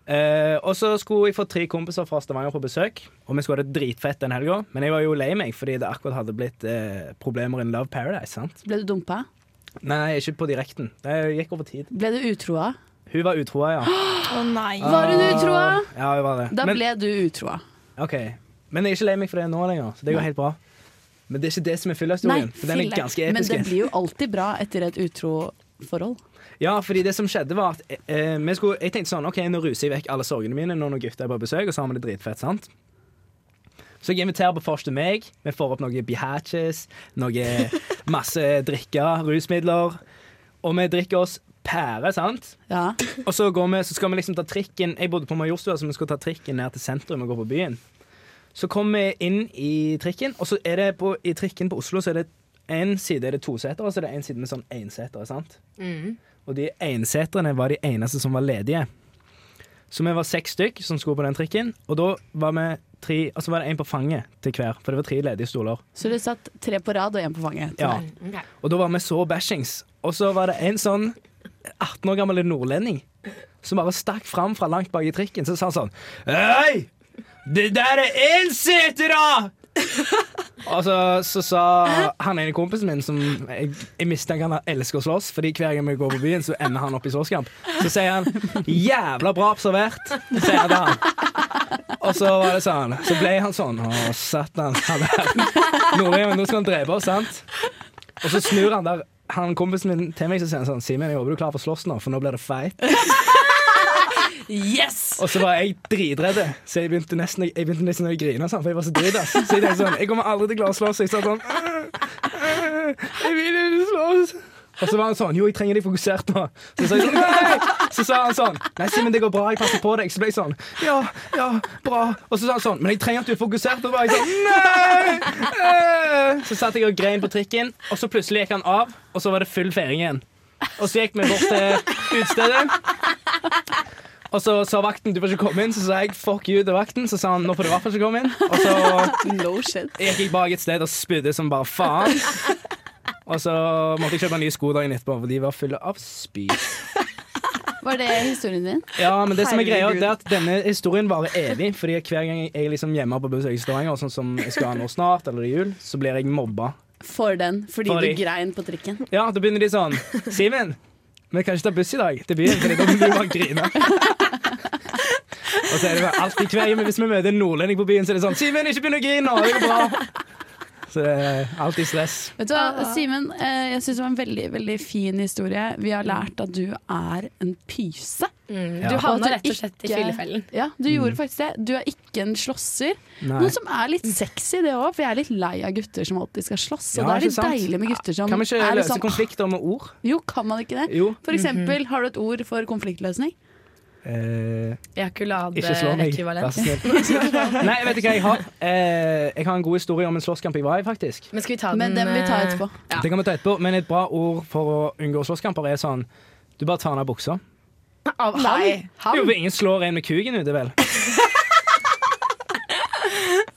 Eh, og så skulle jeg få tre kompiser fra Stavanger på besøk, og vi skulle ha det dritfett den helga. Men jeg var jo lei meg fordi det akkurat hadde blitt eh, problemer in Love Paradise. sant? Ble du dumpa? Nei, ikke på direkten. Det gikk over tid. Ble du utroa? Hun var utroa, ja. Å nei. Var hun utroa? Ja, hun var det. Da Men- ble du utroa. OK. Men jeg er ikke lei meg for det nå lenger, så det går helt bra. Men det er ikke det som er fyllehistorien, for den er ganske episk. Men det blir jo alltid bra etter et utro forhold. Ja, fordi det som skjedde var at eh, vi skulle, Jeg tenkte sånn OK, nå ruser jeg vekk alle sorgene mine når noen gutter er på besøk, og så har vi det dritfett, sant? Så jeg inviterer på vors til meg. Vi får opp noen bihatches, noe masse drikker, rusmidler. Og vi drikker oss pære, sant? Ja. Og så, går vi, så skal vi liksom ta trikken Jeg bodde på Majorstua, så vi skulle ta trikken ned til sentrum og gå på byen. Så kommer vi inn i trikken, og så er det på, i trikken på Oslo så er det en side er det to setere, og så er det en side med sånn ensetere. sant? Mm. Og de enseterne var de eneste som var ledige. Så vi var seks stykk som skulle på den trikken, og da var vi tre, altså var det én på fanget til hver, for det var tre ledige stoler. Så du satt tre på rad og én på fanget? Ja. Okay. Og da var vi så bashings. Og så var det en sånn 18 år gammel nordlending som bare stakk fram fra langt bak i trikken. Så sa han sånn Hei! Det der er ensetere! Og så, så sa han ene kompisen min, som jeg, jeg mistenker han elsker å slåss, Fordi hver gang vi går på byen, så ender han opp i slåsskamp. Så sier han 'jævla bra observert', sier han han. Og så var det sånn Så ble han sånn Å, satan. Han nå skal han drepe oss, sant? Og så snur han der han kompisen min til meg så sier han sånn Simen, jeg håper du er klar for å slåss nå, for nå blir det fight. Yes! Og så var jeg dritredd, så jeg begynte nesten, jeg begynte nesten å grine, sånn, for jeg var så dritass. Så jeg tenkte sånn Jeg kommer aldri til å klare å slåss. Jeg sa sånn Jeg vil ikke slåss. Og så var han sånn Jo, jeg trenger deg fokusert nå. Så sa jeg sånn Nei! Så sa han sånn Nei, Simen, det går bra, jeg passer på deg. Så ble jeg sånn Ja, ja, bra. Og så sa han sånn Men jeg trenger at du er fokusert. Og så jeg sånn Nei! Så satt jeg og grein på trikken, og så plutselig gikk han av, og så var det full feiring igjen. Og så gikk vi bort til utestedet. Og så sa vakten du får ikke komme inn, så sa jeg fuck you til vakten. Så sa han nå får du i hvert fall ikke komme inn. Og så no shit. gikk jeg bak et sted og spydde som bare faen. Og så måtte jeg kjøpe nye sko dagen etterpå, for de var fulle av spy. Var det historien din? Ja, men det som er greia det er at denne historien varer evig. Fordi hver gang jeg er liksom hjemme på besøk i Stavanger, sånn som jeg skal ha nå snart, eller i jul, så blir jeg mobba. For den, fordi Fordi- du grein på trikken. Ja, da begynner de sånn Simen, vi kan ikke ta buss i dag til byen, for da må vi bare grine. Og så er det alltid hver Hvis vi møter en nordlending på byen, så er det sånn Simen, ikke begynn å grine nå, det går bra. Så det er alltid stress. Vet du hva, Simen, eh, jeg syns det var en veldig veldig fin historie. Vi har lært at du er en pyse. Mm, Ja. Du havna rett og slett i fyllefellen. Ja, du gjorde faktisk det. Du er ikke en slåsser. Nei. Noe som er litt sexy, det òg, for jeg er litt lei av gutter som alltid skal slåss. Og Ja, det er litt sant? deilig med gutter som Kan vi ikke løse sånn, konflikter med ord? Jo, kan man ikke det? Jo. For eksempel, har du et ord for konfliktløsning? Eh, Ejakulade ikke slå meg, ekvivalent. vær så snill. Nei, vet du hva jeg har? Eh, jeg har en god historie om en slåsskamp jeg var i, faktisk. Men skal vi ta Men den vi ta eh, etterpå. Ja. Det kan vi ta etterpå, men et bra ord for å unngå slåsskamper er sånn Du bare tar ned buksa. Av han? Han? Jo, for ingen slår en med kuken ute, vel?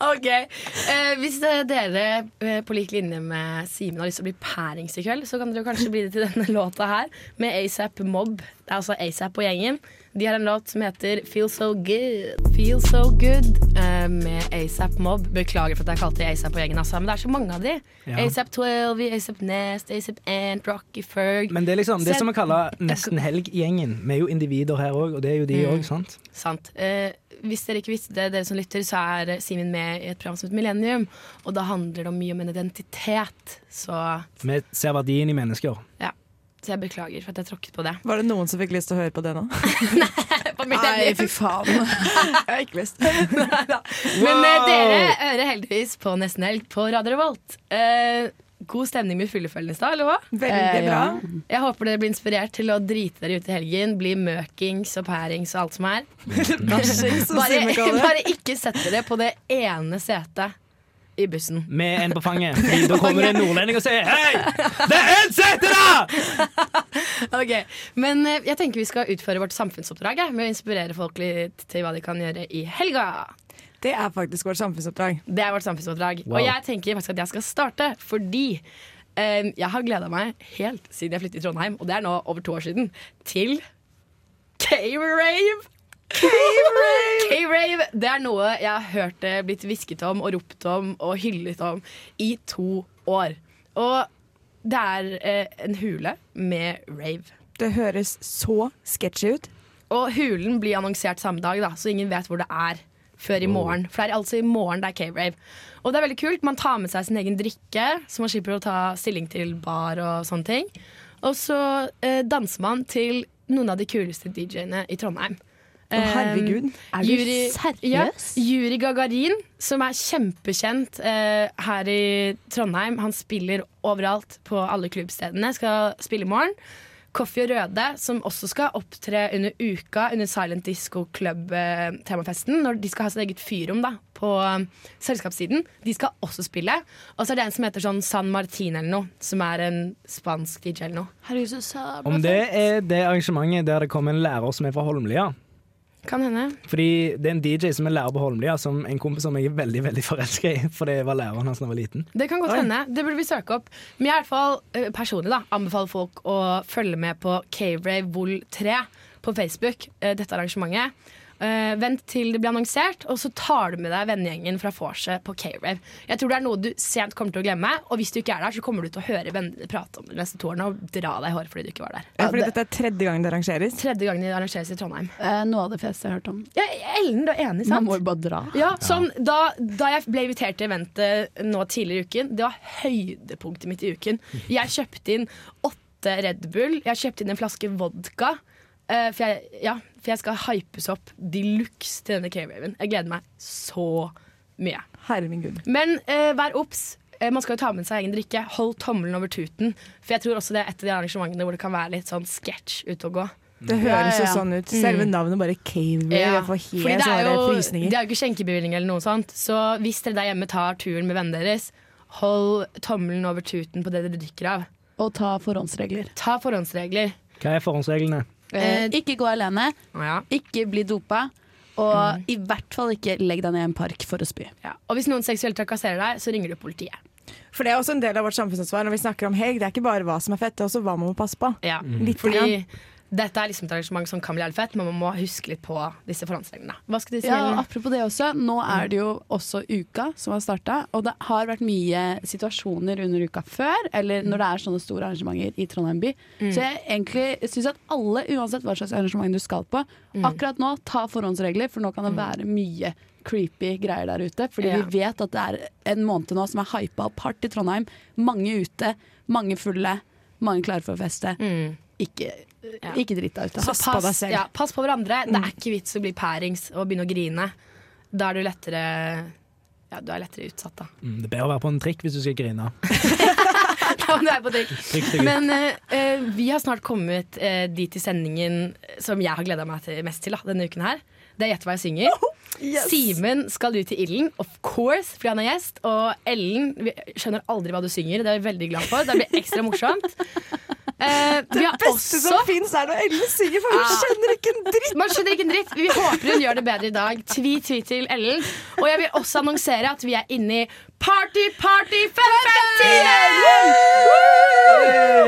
Ok, eh, Hvis dere eh, på lik linje med Simen har lyst til å bli pærings i kveld, så kan dere kanskje bli det til denne låta her, med ASAP Mob. Det er altså ASAP og gjengen. De har en låt som heter Feel So Good. Feel So Good uh, med ASAP Mob. Beklager for at jeg kalte de ASAP og gjengen, altså, men det er så mange av de. Ja. ASAP 12, ASAP Nest, ASAP Ant, Rocky Ferg. Men det er liksom, det som vi kaller nesten helg-gjengen. Vi er jo individer her òg, og det er jo de Mm. sant? Sant. Uh, hvis dere ikke visste det, dere som lytter, så er Simen med i et program som heter Millennium. Og da handler det om mye om en identitet. Så, Vi ser verdien i mennesker. ja. Så jeg beklager for at jeg tråkket på det. Var det noen som fikk lyst til å høre på det nå? På Nei, fy faen. Jeg har ikke lyst. Men eh, dere hører heldigvis på Nesten Helg på Radio Revolt. Eh, god stemning med fyllefellen i stad, eller hva? Veldig Eh, bra. ja. Jeg håper dere blir inspirert til å drite dere ut i helgen. Bli møkings og pærings og alt som er. Bare, bare ikke sett dere på det ene setet i bussen. Med en på fanget. Fordi da kommer det en nordlending og sier Hei! Det er ensetere! Ok, Men eh, jeg tenker vi skal utføre vårt samfunnsoppdrag med å inspirere folk litt til hva de kan gjøre i helga. Det er faktisk vårt samfunnsoppdrag. Det er vårt samfunnsoppdrag. Wow. Og jeg tenker faktisk at jeg skal starte, fordi Eh, jeg har gleda meg helt siden jeg flyttet til Trondheim, og det er nå over to år siden, til K-rave. K-rave! Det er noe jeg har hørt det blitt hvisket om og ropt om og hyllet om i to år. Og det er eh, en hule med rave. Det høres så sketchy ut. Og hulen blir annonsert samme dag, da, så ingen vet hvor det er før i morgen. For det er altså i morgen det er K-rave. Og det er veldig kult. Man tar med seg sin egen drikke, så man slipper å ta stilling til bar og sånne ting. Og så eh, danser man til noen av de kuleste DJ-ene i Trondheim. Å, herregud. Er du seriøs? Ja, Yuri Gagarin, som er kjempekjent eh, her i Trondheim. Han spiller overalt på alle klubbstedene. Skal spille i morgen. Coffee og Røde, som også skal opptre under uka under Silent Disco Club-temafesten. Når de skal ha sitt eget fyrrom da, på um, selskapssiden. De skal også spille. Og så er det en som heter sånn San Martin eller noe, som er en spansk DJ eller noe. Herregud, så Om det er det arrangementet der det kommer en lærer som er fra Holmlia. Kan hende. Fordi det er en DJ som er lærer på Holmlia, som en kompis som jeg er veldig veldig forelska i. For det var læreren hans da jeg var liten. Det kan godt Oi. hende. Det burde vi søke opp. Men jeg i hvert fall eh, personlig da, anbefaler folk å følge med på K-Rave Vol 3 på Facebook, eh, dette arrangementet. Eh, vent til det blir annonsert, og så tar du med deg vennegjengen fra vorset på K-Rave. Jeg tror det er noe du sent kommer til å glemme, og hvis du ikke er der, så kommer du til å høre vennene prate om det de neste to årene og dra deg i håret fordi du ikke var der. Ja, fordi dette er tredje gangen det arrangeres. Tredje gangen det arrangeres i Trondheim. Uh, noe av det feste jeg har hørt om. Ja, Ellen, du er enig, sant? Man må jo bare dra. Ja, sånn, da, da jeg ble invitert til eventet nå tidligere i uken, det var høydepunktet mitt i uken. Jeg kjøpte inn åtte Red Bull, jeg kjøpte inn en flaske vodka. Eh, for, jeg, ja, for jeg skal hypes opp de luxe til denne K-raven. Jeg gleder meg så mye. Herre min gud. Men uh, vær obs. Eh, Man skal jo ta med seg egen drikke. Hold tommelen over tuten. For jeg tror også det er et av de arrangementene hvor det kan være litt sånn sketsj ute og gå. Det høres jo sånn ut. Selve navnet bare Cave. Jeg får helt det er jo, frysninger. det er jo ikke skjenkebevilgning eller noe sånt. Så hvis dere der hjemme tar turen med vennene deres, hold tommelen over tuten på det dere drikker av. Og ta forhåndsregler. Ta forhåndsregler. Hva er forhåndsreglene? Eh, ikke gå alene, ikke bli dopa, og i hvert fall ikke legg deg ned i en park for å spy. Og hvis noen seksuelt trakasserer deg, så ringer du politiet. For det er også en del av vårt samfunnsansvar når vi snakker om helg. Det er ikke bare hva som er fett, det er også hva man må passe på. Ja. Litt Fordi grann. Dette er liksom et arrangement som kan bli helt fett, men man må huske litt på disse forhåndsreglene. Hva skal de si? Ja, apropos det også. Nå er det jo også uka som har starta, og det har vært mye situasjoner under uka før, eller når det er sånne store arrangementer i Trondheim by. Mm. Så jeg egentlig syns at alle, uansett hva slags arrangement du skal på, Mm. akkurat nå ta forhåndsregler, for nå kan det være mye creepy greier der ute. Fordi Ja. vi vet at det er en måned nå som er hypa opp hardt i Trondheim. Mange ute, mange fulle, mange klare for å feste. Ikke, ikke dritt deg ut. Så pass, ja, pass på hverandre. Det er ikke vits å bli pærings og begynne å grine. Da er du lettere Ja, du er lettere utsatt, da. Mm, det er bedre å være på en trikk hvis du skal grine. Ja, du er på trikk. Trikk, trikk. Men eh, eh, vi har snart kommet uh, dit i sendingen som jeg har gleda meg til mest til da, denne uken her. Det er Gjett hva jeg synger. Simen skal ut til Ilden, of course, fordi han er gjest. Og Ellen vi skjønner aldri hva du synger. Det er vi veldig glad for. Det blir ekstra morsomt. Eh, Det beste også- som fins, er når Ellen synger, for hun Ah. skjønner ikke en dritt! Man skjønner ikke en dritt. Vi håper hun gjør det bedre i dag. Tvi, tvi til Ellen. Og jeg vil også annonsere at vi er inne i Party, party, fem, fem, tiden!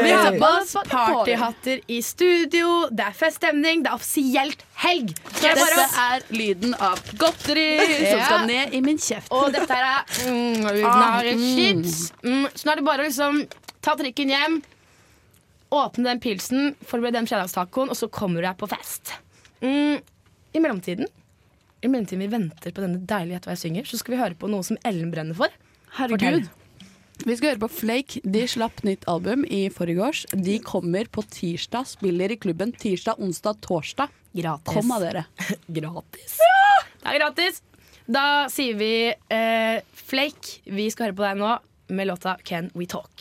Vi har på oss partyhatter i studio. Det er feststemning. Det er offisielt helg. Dette er lyden av godteri som skal ned i min kjeft. Og dette er mm, av. Mm, så nå er det bare å liksom ta trikken hjem, åpne den pilsen, forberede den fredagstacoen, og så kommer du deg på fest. Mm, I mellomtiden I mellomtiden vi venter på denne deilige Gjett hva jeg synger, så skal vi høre på noe som Ellen brenner for. Herregud. Vi skal høre på Flake. De slapp nytt album i forgårs. De kommer på tirsdag, spiller i klubben tirsdag, onsdag, torsdag. Gratis. Kom av dere. gratis. Det er gratis. Da sier vi eh, Flake. Vi skal høre på deg nå med låta Can We Talk.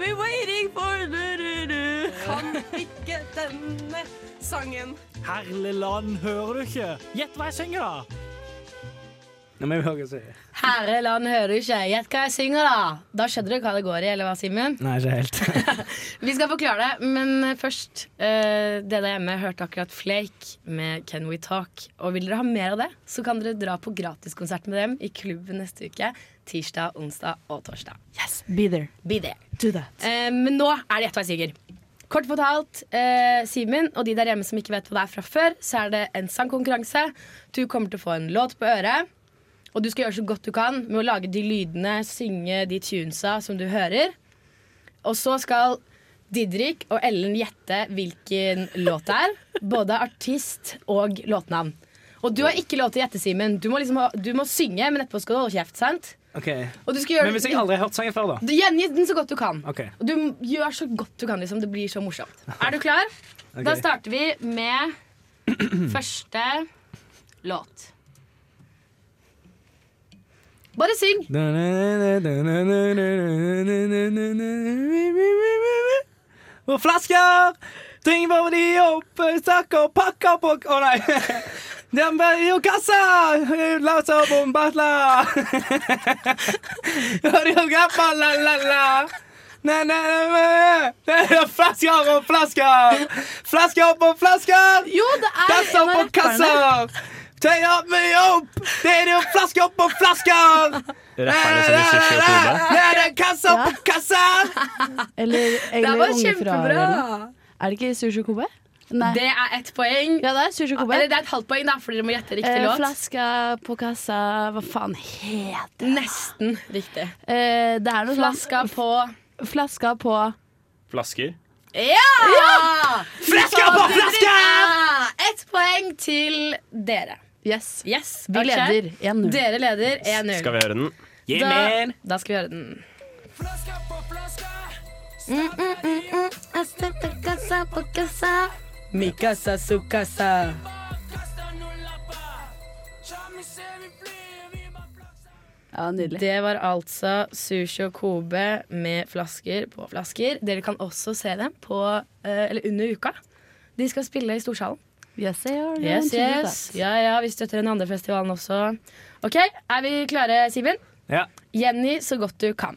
We're waiting denne sangen. Herligland, hører du ikke? Gjett hva jeg synger, da! Nå må vi høre hva jeg sier. Herreland hører ikke. Gjett hva jeg synger, da. Da skjønner du hva det går i, eller hva, Simen? Nei, ikke helt. Vi skal forklare det, men først uh, Det der hjemme hørte akkurat Flake med Can We Talk. Og vil dere ha mer av det, så kan dere dra på gratiskonsert med dem i klubben neste uke. Tirsdag, onsdag og torsdag. Yes, be there. Be there. Do that. Uh, men nå er det Gjett hva jeg sier. Kort fortalt, eh, Simen og de der hjemme som ikke vet hva det er fra før, så er det en sangkonkurranse. Du kommer til å få en låt på øret. Og du skal gjøre så godt du kan med å lage de lydene, synge de tunesa som du hører. Og så skal Didrik og Ellen gjette hvilken låt det er. Både artist og låtnavn. Og du har ikke lov til å gjette, Simen. Du, liksom du må synge, men etterpå skal du holde kjeft. sant? Ok. Og du skal gjøre- Men hvis jeg aldri har hørt sangen før, da? Du Gjengi den så godt du kan. Okay. Og du gjør så godt du kan. liksom Det blir så morsomt. Er du klar? Okay. Da starter vi med første låt. Bare syng. Og flasker Ting bare de opp Stakker pakker på Å nei Var Lasa bombatla la la la Nei, nei, nei, nei. Flasker og flasker! Flasker på flasker! Jo, det er Kasser en på kasser! Tøy opp meg opp! Det er jo flasker på flasker! Rapperne som Det er kasser på kasser! Eller, eller var kjempebra. Er det ikke Sushi Kobe? Nei. Det er ett poeng. Ja, det er Eller det er et halvt poeng, da, for dere må gjette riktig Eh, låt. flaska på kassa Hva faen heter det? Nesten riktig. Eh, det er noe Flaska sånn på Flaska på Flasker. Ja! Flaska på flaska! Ett poeng til dere. Yes. Yes, Vi ok. leder 1-0. Dere leder 1-0. Skal vi høre den? Da, da skal vi høre den. Mi casa, su casa. Ja, nydelig. Det var altså Sushi og Kobe med flasker på flasker. Dere kan også se dem på, eh, eller under uka. De skal spille i Storsalen. Yes, Yes, yes. Ja, ja, vi støtter den andre festivalen også. OK, er vi klare, Simen? Ja. Jenny så godt du kan.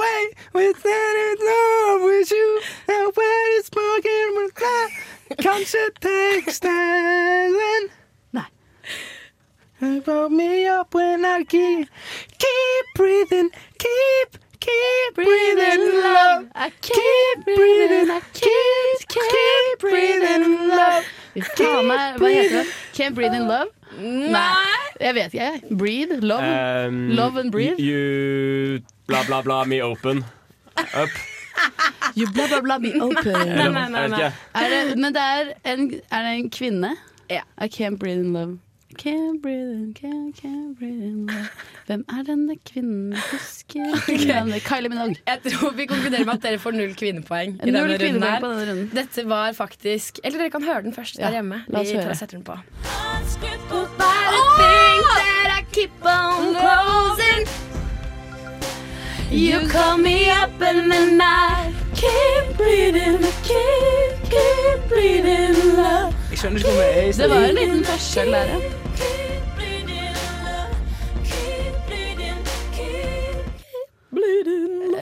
Wait, with that in love with you. Is smoking with that? Kanskje tekstelen. Nei. Brought me up when I keep, keep breathing, keep, keep breathing love. I keep breathing, I keep, keep breathing love. Fy faen meg, hva heter det? Can't breathe in love? Nei, jeg vet ikke. jeg. Breathe, love. Um, Love and breathe. You bla, bla, bla me open. Up. You bla, bla, bla, me open. Nei, nei, nei, nei. Er det, men det er en, er det en kvinne? Ja. I can't breathe in love. Can't breathe in, can't, can't breathe in love. Hvem er denne kvinnen? Husker okay. Kylie Minogue. Jeg tror vi konkluderer med at dere får null kvinnepoeng. i Null denne runden kvinnepoeng her. på denne runden. Dette var faktisk Eller dere kan høre den først Ja, der hjemme. la på. You call me up and then I Keep bleeding, keep, keep bleeding love. Jeg skjønner ikke hvor vi er i Det var en liten forskjell der, ja.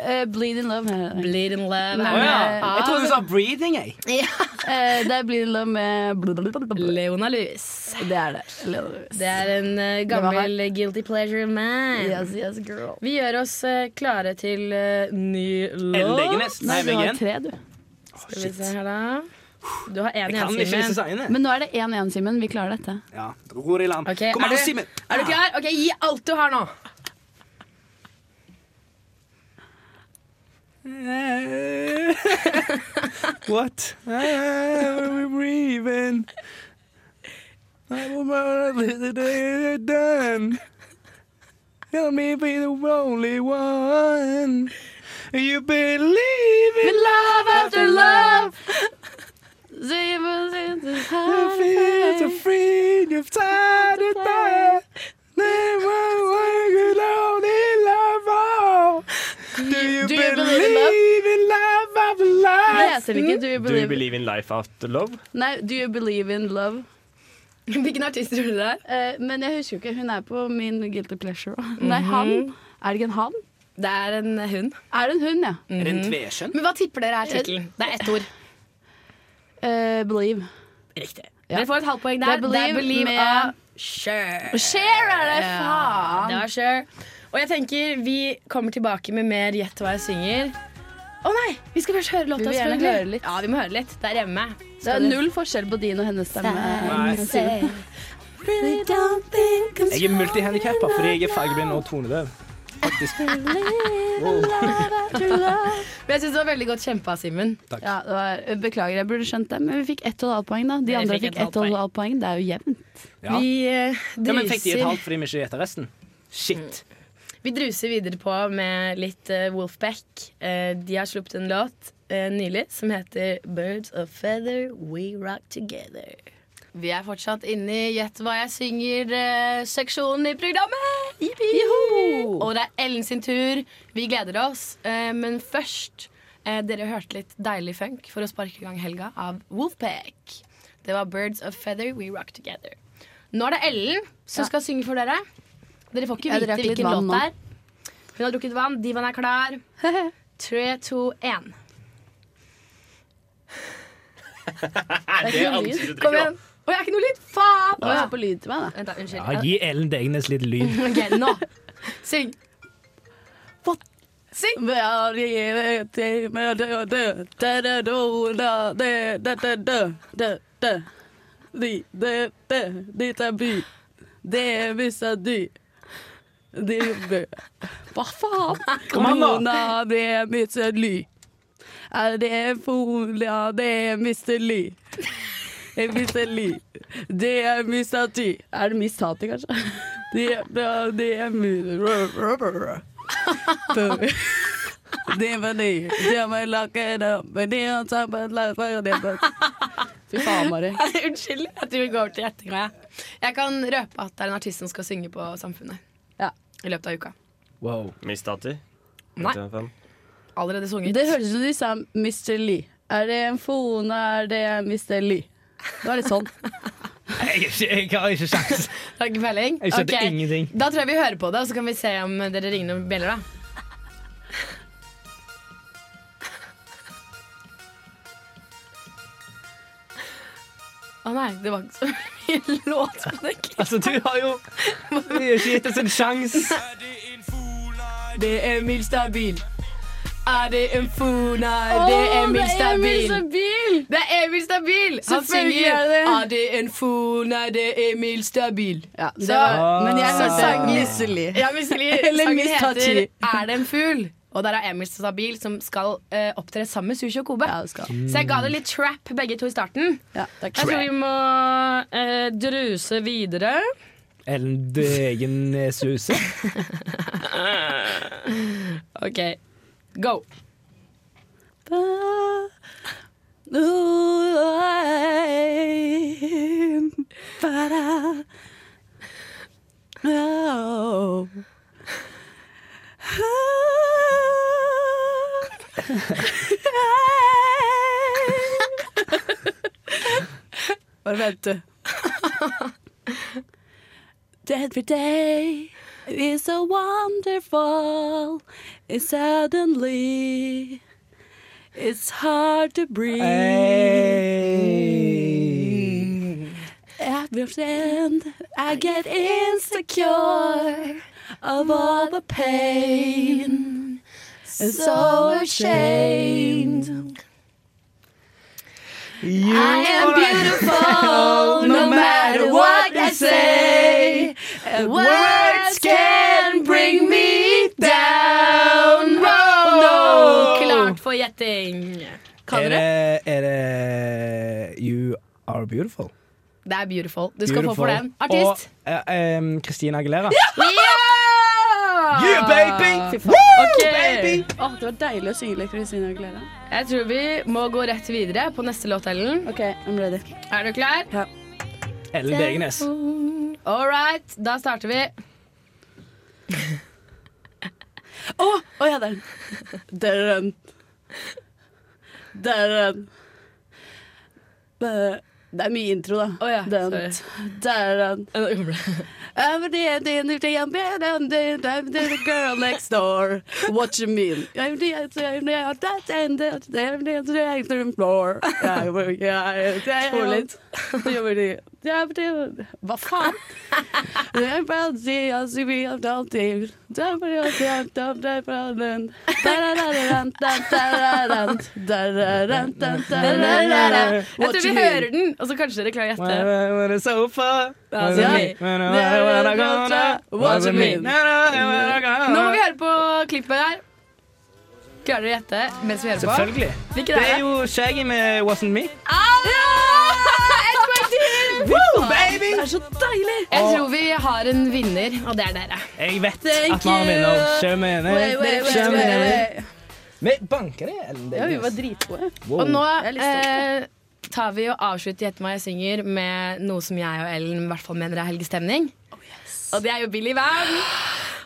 Eh, bleed in love. her. Bleed in love. Nei, oh, ja. ah. Jeg trodde du sa breathing, jeg. eh, det er bleed in love med. Leona Louis. Det er det. Leona Lewis. Det er en uh, gammel guilty pleasure man. Yes, yes, girl. Vi gjør oss uh, klare til uh, ny låt. Nei, du har tre, du. Skal vi se her, da. Du har én igjen. Men nå er det 1-1, Simen. Vi klarer dette. Ja, ro deg i land. Okay, Kom an, Simen. Er du klar? Ok, Gi alt du har nå. What? Ah, We're breathing. done. Tell me be the only one. You believe in love after love. Feel so free, you've tied it there. Never work alone in love. Oh. Do you Do you believe in believe in love after Det love? heter ikke Do you Do you believe believe in life after love? Nei, Do you believe in love? Hvilken artist tror du det er? Uh, men jeg husker jo ikke. Hun er på min guilty pleasure. Nei, han. Er det ikke en han? Det er en hund. Er det en hund, ja? Er det en tveskjønn? Men hva tipper dere er tittelen? Det er ett ord. Uh, believe. Riktig. Ja. Dere får et halvt poeng Det er Believe Believe med- Share. Cher. Cher er det, Ja, faen! det var Cher. Og jeg tenker vi kommer tilbake med mer Gjett hva jeg synger. Å nei! Vi skal først høre låta. Vi vil høre litt. Ja, vi må høre litt. Det er hjemme. Det er null forskjell på din og hennes stemme. Jeg er multihandikappa fordi jeg er fargeblind og tonedøv. Faktisk. Men jeg syns det var veldig godt kjempa, Simen. Ja, beklager, jeg burde skjønt det, men vi fikk ett og et halvt poeng. da De andre fikk ett og ett et halvt poeng. Det er jo jevnt. Ja. Vi eh, Ja, men fikk de et halvt fordi vi ikke gjetta resten? Shit. Vi druser videre på med litt eh, Wolfpack. Eh, de har sluppet en låt eh, nylig som heter 'Birds of Feather We Rock Together'. Vi er fortsatt inne i Gjett hva jeg synger-seksjonen i programmet. Og det er Ellen sin tur. Vi gleder oss. Men først Dere hørte litt deilig funk for å sparke i gang helga av Wolfpack. Det var 'Birds of Feather We Rock Together'. Nå er det Ellen som skal synge for dere. Dere får ikke vite hvilken låt nå. det er. Hun har drukket vann. Divaen er klar. Tre, to, én. Det er du drikker? Kom igjen. Å, jeg har ikke noe lyd! Faen! Må jeg har på lyd til meg, da. Vent, da. Unnskyld. Ja, gi Ellen Degnes litt lyd. Ok, nå. Syng. Syng. Dit er by. Det er vissa dy. Det er Hva faen? Kom an, da. Kona, det er Mr. Ly. Er det folia, det er Mr. Ly. Det er Mr. Ly. Det er Mr. Ty. Er det Miss Tati, kanskje? Det, er, det er Mr. Det var det. Det var laket opp. Men sammen med det var- Fy faen, Mari. Unnskyld. at du vi går over til gjettinga. Jeg. jeg kan røpe at det er en artist som skal synge på Samfunnet. I løpet av uka. Wow. Miss Tati? Nei. Allerede sunget. Det hørtes ut som de sa Mr. Lee. Er det en fone, er det Mr. Lee? Det var litt sånn. Jeg, jeg har ikke sjans. Har ikke peiling? Jeg skjønte Ok. ingenting. Da tror jeg vi hører på det, og så kan vi se om dere ringer noen bjeller, da. Å nei, det var ikke så mye låt på den. Altså, du har jo Du har ikke gitt oss en sjanse. Det er Emil Stabil. Er det en fona? Det er Emil det er Emil Stabil. Det er Emil Stabil! Han Selvfølgelig synger er det. Er det en fona? Det er Emil Stabil. Ja, det Så- var, men jeg så hørte sangen- Mr. Ja, Misselig. Eller sangen Miss heter Er det en fugl? Og der er Emil Stabil som skal uh, opptre sammen med Sushi og Kobe. Ja, det skal. Så jeg ga det litt trap begge to i starten. Ja, takk. Jeg tror vi må uh, druse videre. Ellen Degen-suse. OK, go. Bare vent, du. Every day is so wonderful. It's suddenly it's hard to breathe. Every friend, I get insecure of all the pain. So ashamed. I am beautiful no matter what they say. And words can bring me down. Oh, no. Klart for gjetting. Kan Er dere? det, er det You Are Beautiful? Det er beautiful. Du skal få for den. Artist. Og eh, em, Christina Aguilera. Yeah, baby! Woo, okay. baby! Oh, det var deilig å synge litt Christina Aguilera. Jeg tror vi må gå rett videre på neste låt, Ellen. OK, I'm ready. Er du klar? Ja. Ellen Degenes. All right, da starter vi. Å, å ja, der. Der er den. Der er den. Det er mye intro, da. Oh, ja, den. sorry. Er den. I'm the, girl next door. What you mean? Spol litt. Hva faen? Jeg tror vi hører den, og så kanskje dere klarer å gjette. Altså. Nå må vi høre på klippet her. Klarer dere å gjette mens vi hører på? Selvfølgelig. Hvilket Det er det? jo Shaggy med Wasn't Me. Woo, baby! Det er så deilig! Jeg tror vi har en vinner, og det er dere. Jeg vet Thank at vi har en vinner. Kjør med henne. Vi banker det, Ellen Ja, vi var dritgode. Wow. Og nå eh, tar vi og avslutter Gjett hva jeg synger med noe som jeg og Ellen i hvert fall mener er helgestemning. Og det er jo Billy Van.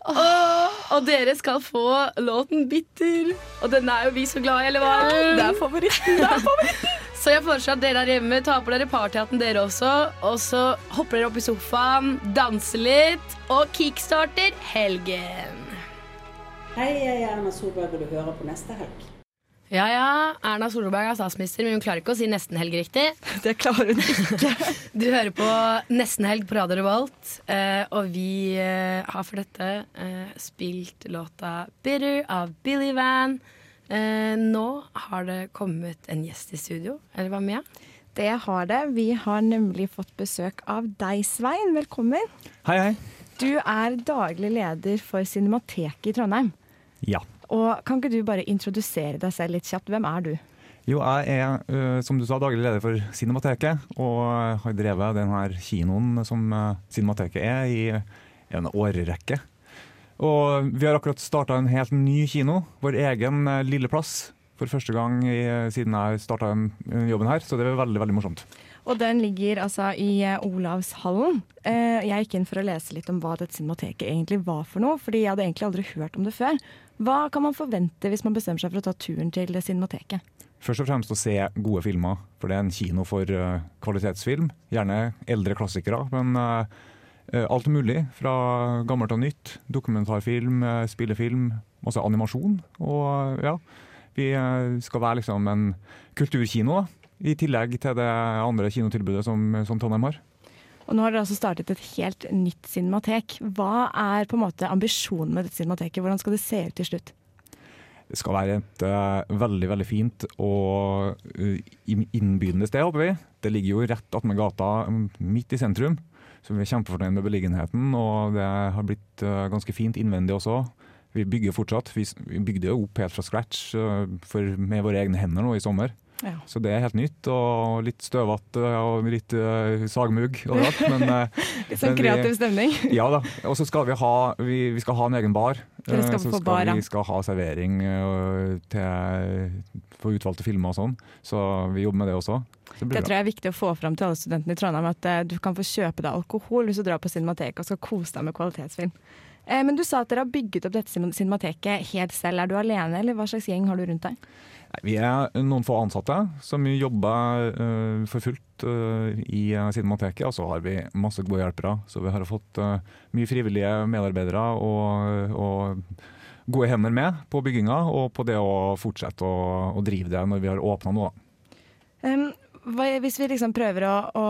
Og, og dere skal få låten 'Bitter'. Og den er jo vi så glad i, eller hva? Det er favoritten. Det er favoritten. Så jeg foreslår at dere der hjemme tar på dere partyhatten dere også. Og så hopper dere opp i sofaen, danser litt og kickstarter helgen. Hei, jeg er Erna Solberg, og du hører på neste helg. Ja ja, Erna Solberg er statsminister, men hun klarer ikke å si nesten-helg riktig. Det klarer hun ikke. Du hører på Nesten-helg på Radio Revolt, eh, og vi eh, har for dette eh, spilt låta 'Bitter' av Billy Van. Eh, nå har det kommet en gjest i studio. Eller hva, Mia? Det har det. Vi har nemlig fått besøk av deg, Svein. Velkommen. Hei, hei. Du er daglig leder for Cinemateket i Trondheim. Ja. Og Kan ikke du bare introdusere deg selv litt kjapt? Hvem er du? Jo, jeg er, øh, som du sa, daglig leder for Cinemateket, og har drevet denne kinoen som øh, Cinemateket er, i en årrekke. Og vi har akkurat starta en helt ny kino, vår egen øh, lille plass, for første gang i, siden jeg starta jobben her, så det er veldig, veldig morsomt. Og den ligger altså i eh, Olavshallen. Eh, jeg gikk inn for å lese litt om hva dette cinemateket egentlig var for noe, fordi jeg hadde egentlig aldri hørt om det før. Hva kan man forvente hvis man bestemmer seg for å ta turen til cinemateket? Først og fremst å se gode filmer, for det er en kino for uh, kvalitetsfilm. Gjerne eldre klassikere, men øh, alt mulig. Fra gammelt og nytt. Dokumentarfilm, uh, spillefilm, masse animasjon. Og ja, vi skal være liksom en kulturkino, da. I tillegg til det andre kinotilbudet som, som Trondheim har. Og nå har dere altså startet et helt nytt cinematek. Hva er på en måte ambisjonen med dette cinemateket? Hvordan skal det se ut til slutt? Det skal være et uh, veldig veldig fint og øh, innbydende sted, håper vi. Det ligger jo rett attmed gata, mm, midt i sentrum. Så vi er kjempefornøyd med beliggenheten, og det har blitt uh, ganske fint innvendig også. Vi bygger fortsatt. Vi bygde jo opp helt fra scratch uh, for, med våre egne hender nå i sommer. Ja. Så det er helt nytt, og litt støvete og litt uh, sagmugg overalt. Men, uh, Litt sånn kreativ stemning. Ja da. Og så skal vi ha, vi, vi skal ha en egen bar. Dere skal Eh, så skal bar, vi skal ha servering uh, til, for utvalgte filmer og sånn. Så vi jobber med det også. Det Det tror jeg er viktig å få fram til alle studentene i Trondheim, at uh, du kan få kjøpe deg alkohol hvis du drar på Cinemateket og skal kose deg med kvalitetsfilm. Men du sa at dere har bygget opp dette cin- Cinemateket helt selv. Er du alene, eller hva slags gjeng har du rundt deg? Nei, Vi er noen få ansatte som jobber uh, for fullt uh, i øh, Cinemateket. Og så har vi masse gode hjelpere. Så vi har fått uh, mye frivillige medarbeidere og, og gode hender med på bygginga og på det å fortsette å, å drive det når vi har åpna da. Um, hvis vi liksom prøver å, å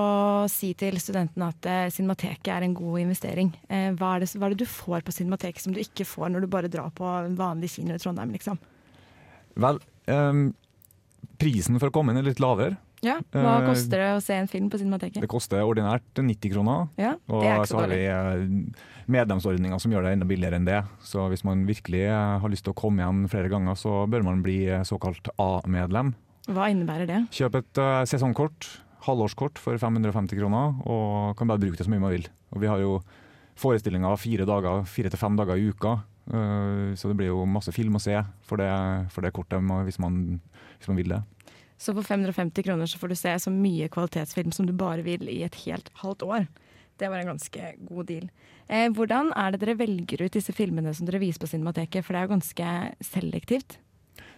si til studentene at uh, Cinemateket er en god investering, uh, hva, er det, hva er det du får på Cinemateket som du ikke får når du bare drar på en vanlig kino i Trondheim? liksom? Vel, øhm, prisen for å komme inn er litt lavere. Ja, Hva uh, koster det å se en film på Cinemateket? Det koster ordinært 90 kroner. Ja, og det er ikke så så har vi eh, medlemsordninger som gjør det enda billigere enn det. Så hvis man virkelig eh, har lyst til å komme igjen flere ganger, så bør man bli såkalt A-medlem. Hva innebærer det? Kjøp et uh, sesongkort, halvårskort for 550 kroner og kan bare bruke det så mye man vil. Og vi har jo forestillinger fire dager, fire til fem dager i uka, så det blir jo masse film å se for det, for det kortet hvis man, hvis man vil det. Så for 550 kroner så får du se så mye kvalitetsfilm som du bare vil i et helt halvt år. Det var en ganske god deal. Eh, hvordan er det dere velger ut disse filmene som dere viser på Cinemateket? For det er jo ganske selektivt.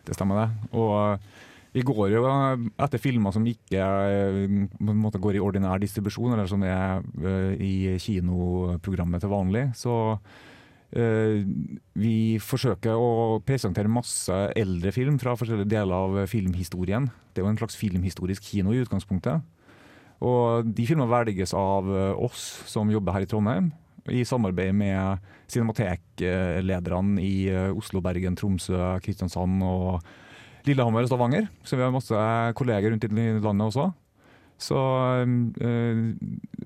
Det stemmer det. Og vi går jo etter filmer som ikke eh, måte går i ordinær distribusjon, eller som er eh, i kinoprogrammet til vanlig. Så eh, vi forsøker å presentere masse eldre film fra forskjellige deler av filmhistorien. Det er jo en slags filmhistorisk kino i utgangspunktet. Og de filmene velges av eh, oss som jobber her i Trondheim, i samarbeid med cinemateklederne i eh, Oslo, Bergen, Tromsø, Kristiansand og Lillehammer og Stavanger. Så vi har masse kolleger rundt i landet også. Så eh,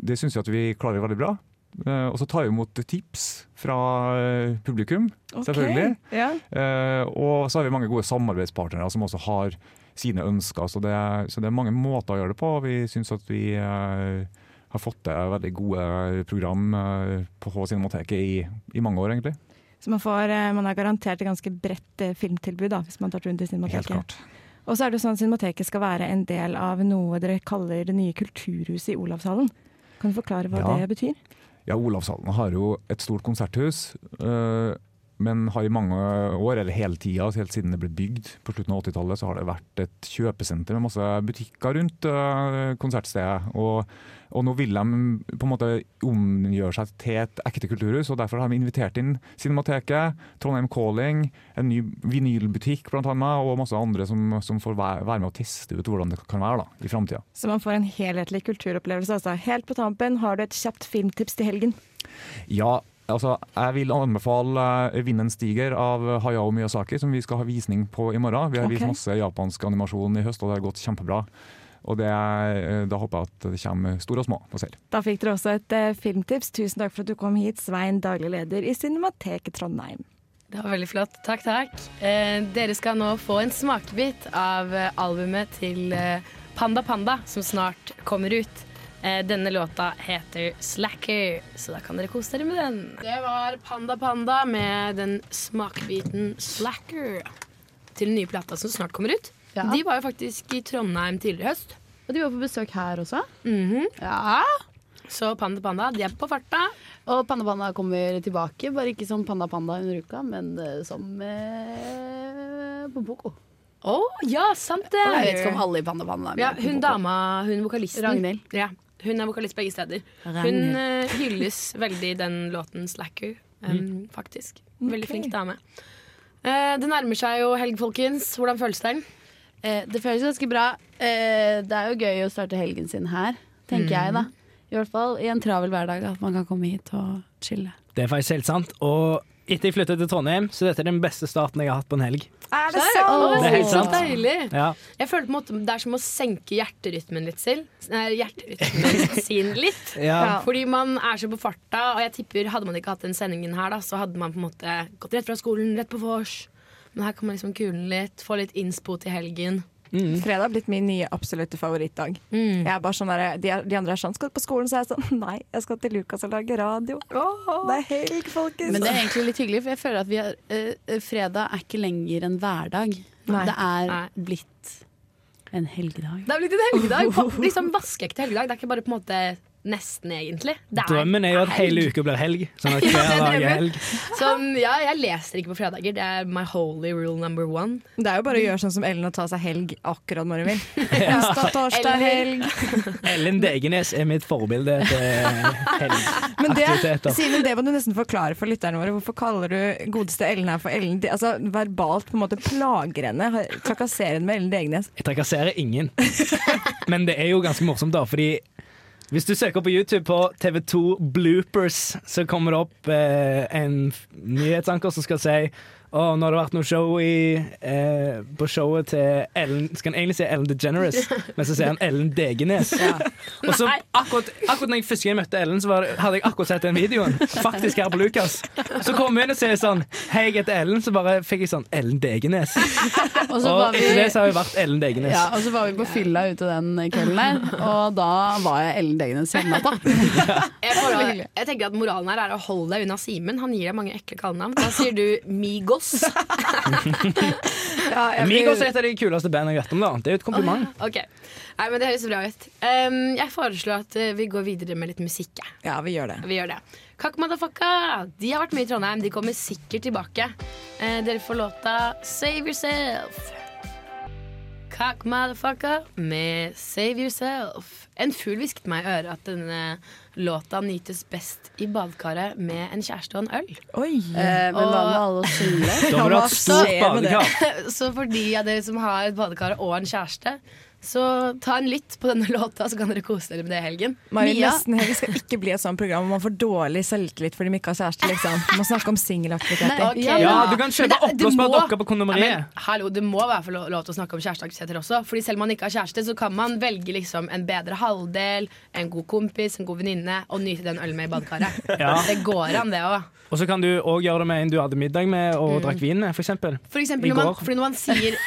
det syns jeg at vi klarer veldig bra. Eh, og så tar vi imot tips fra eh, publikum, Ok, selvfølgelig. Eh, og så har vi mange gode samarbeidspartnere som også har sine ønsker. Så det, er- så det er mange måter å gjøre det på. Vi syns at vi eh, har fått til veldig gode program på Cinemateket i, i mange år, egentlig. Så man, får, man er garantert et ganske bredt filmtilbud da, hvis man tar rundt i Cinemateket. Helt klart. Og så er det sånn at Cinemateket skal være en del av noe dere kaller det nye kulturhuset i Olavshallen. Kan du forklare hva Ja. det betyr? Ja, Olavshallen har jo et stort konserthus, øh, men har i mange år, eller hele tida, helt siden det ble bygd på slutten av 80-tallet, så har det vært et kjøpesenter med masse butikker rundt øh, konsertstedet. Og, og nå vil de på en måte omgjøre seg til et ekte kulturhus, og derfor har vi invitert inn Cinemateket, Trondheim Calling, en ny vinylbutikk blant annet, og masse andre som, som får være, med å teste ut hvordan det kan være da, i framtida. Så man får en helhetlig kulturopplevelse. Altså. Helt på tampen har du et kjapt filmtips til helgen. Ja, altså jeg vil anbefale eh, 'Vinden stiger' av Hayao Miyazaki, som vi skal ha visning på i morgen. Vi har okay. vist masse japansk animasjon i høst, og det har gått kjempebra. Og det, er- da håper jeg at det kommer store og små på seil. Da fikk dere også et eh, filmtips. Tusen takk for at du kom hit, Svein, daglig leder i Cinemateket Trondheim. Det var veldig flott. Takk, takk. Eh, dere skal nå få en smakebit av eh, albumet til eh, Panda Panda, som snart kommer ut. Eh, denne låta heter 'Slacker', så da kan dere kose dere med den. Det var Panda Panda med den smakebiten 'Slacker' til den nye plata som snart kommer ut. Ja. De var jo faktisk i Trondheim tidligere i høst. Og de var på besøk her også. Mhm. Ja. Så Panda Panda, de er på farta. Og Panda Panda kommer tilbake, bare ikke som Panda Panda under uka, men eh, som eh, Pompoko. Å, ja, sant det! Og jeg vet ikke om alle i Panda Panda er med Ja, hun dama, hun vokalisten. Ragnhild. Ja, hun er vokalist begge steder. Hun eh, hylles veldig i den låten 'Slacker', um, faktisk. Veldig okay. flink dame. Uh, det nærmer seg jo helg, folkens. Hvordan føles det? Uh, det føles ganske bra. Eh, det er jo gøy å starte helgen sin her, tenker jeg da. I hvert fall i en travel hverdag, at man kan komme hit og chille. Det er faktisk helt sant. Og etter jeg flyttet til Trondheim, så dette er den beste starten jeg har hatt på en helg. Er det sant? Det er helt så sant. deilig. Ja. Jeg føler på en måte Det er som å senke hjerterytmen litt selv. Nei, Hjerterytmen sin litt. Ja. Fordi man er så på farta, og jeg tipper hadde man ikke hatt den sendingen her, da, så hadde man på en måte gått rett fra skolen, rett på vors. Men her kan man liksom kule litt, få litt innspo til helgen. Fredag har blitt min nye absolutte favorittdag. Jeg er bare sånn der, de, de andre er sånn 'Skal du på skolen?' Så er jeg sånn Nei, jeg skal til Lukas og lage radio. Det er helg, folkens. Men det er egentlig litt hyggelig, for jeg føler at vi har, uh, fredag er ikke lenger en hverdag. Nei. Det er blitt en helgedag. Det er blitt en helgedag. Liksom Vaskeekte helgedag. Det er ikke bare på en måte nesten, egentlig. Det er Drømmen er jo at hele uka blir helg. Sånn at hver er dag er helg. Sånn, ja, jeg leser ikke på fredager. Det er my holy rule number one. Det er jo bare å gjøre sånn som Ellen og ta seg helg akkurat når hun vil. Onsdag, torsdag, helg. Ellen Degenes er mitt forbilde til Men det, helgeaktiviteter. Simen, det må du nesten forklare for lytterne våre. Hvorfor kaller du godeste Ellen her for Ellen? De- Altså, verbalt på en måte plager henne. Trakasserer henne med Ellen Degenes. Jeg trakasserer ingen. Men det er jo ganske morsomt, da, fordi hvis du søker på YouTube på TV2 bloopers, så kommer det opp eh, en nyhetsanker som skal si Og nå har det vært noe show i, eh, på showet til Ellen Skal han egentlig si Ellen DeGeneres, men så sier han Ellen Degenes. Og så akkurat, akkurat når jeg første gang møtte Ellen, så var det, hadde jeg akkurat sett den videoen. Faktisk her på Lukas. Så kom hun inn og sier sånn Hei, jeg heter Ellen. Så bare fikk jeg sånn Ellen Degenes. Og Og, så var vi- etter det så har jeg vært Ellen Degenes. Ja, og så var vi på fylla ute den kvelden der, og da var jeg Ellen Degenes hele natta. Jeg, jeg tenker at Moralen her er å holde deg unna Simen. Han gir deg mange ekle kallenavn. Da sier du Migos. Migos er et av de kuleste bandene jeg vet om. da Det er jo et kompliment. Ok, Nei, men Det høres bra ut. Um, jeg foreslår at uh, vi går videre med litt musikk. Ja, vi gjør det. Vi gjør det. Kakk Madafakka de har vært mye i Trondheim. De kommer sikkert tilbake. Uh, dere får låta Save Yourself. Kakk motherfucker med Save Yourself. En fugl hvisket meg i øret at denne låta nytes best i badekaret med en kjæreste og en øl. Oi. Eh, men hva med alle oss single? Da må du ha et stort badekar. Så for de av dere som har et badekar og en kjæreste, så ta en lytt på denne låta, så kan dere kose dere med det i helgen. Mari, Mia? nesten helg skal ikke bli et sånt program hvor man får dårlig selvtillit fordi man ikke har kjæreste. Liksom. Man må snakke om singelaktiviteter. Okay. Ja, du kan kjøpe oppblåsbare dokker på kondomeriet. Ja, hallo, det må være lov, lov til å snakke om kjæresteaktiviteter også. Fordi selv om man ikke har kjæreste, så kan man velge liksom en bedre halvdel, en god kompis, en god venninne, og nyte den ølen med i badekaret. Ja. Det går an, det òg. Og så kan du òg gjøre det med en du hadde middag med og Mm. drakk vin med, for eksempel. For eksempel I når man, går. fordi når man sier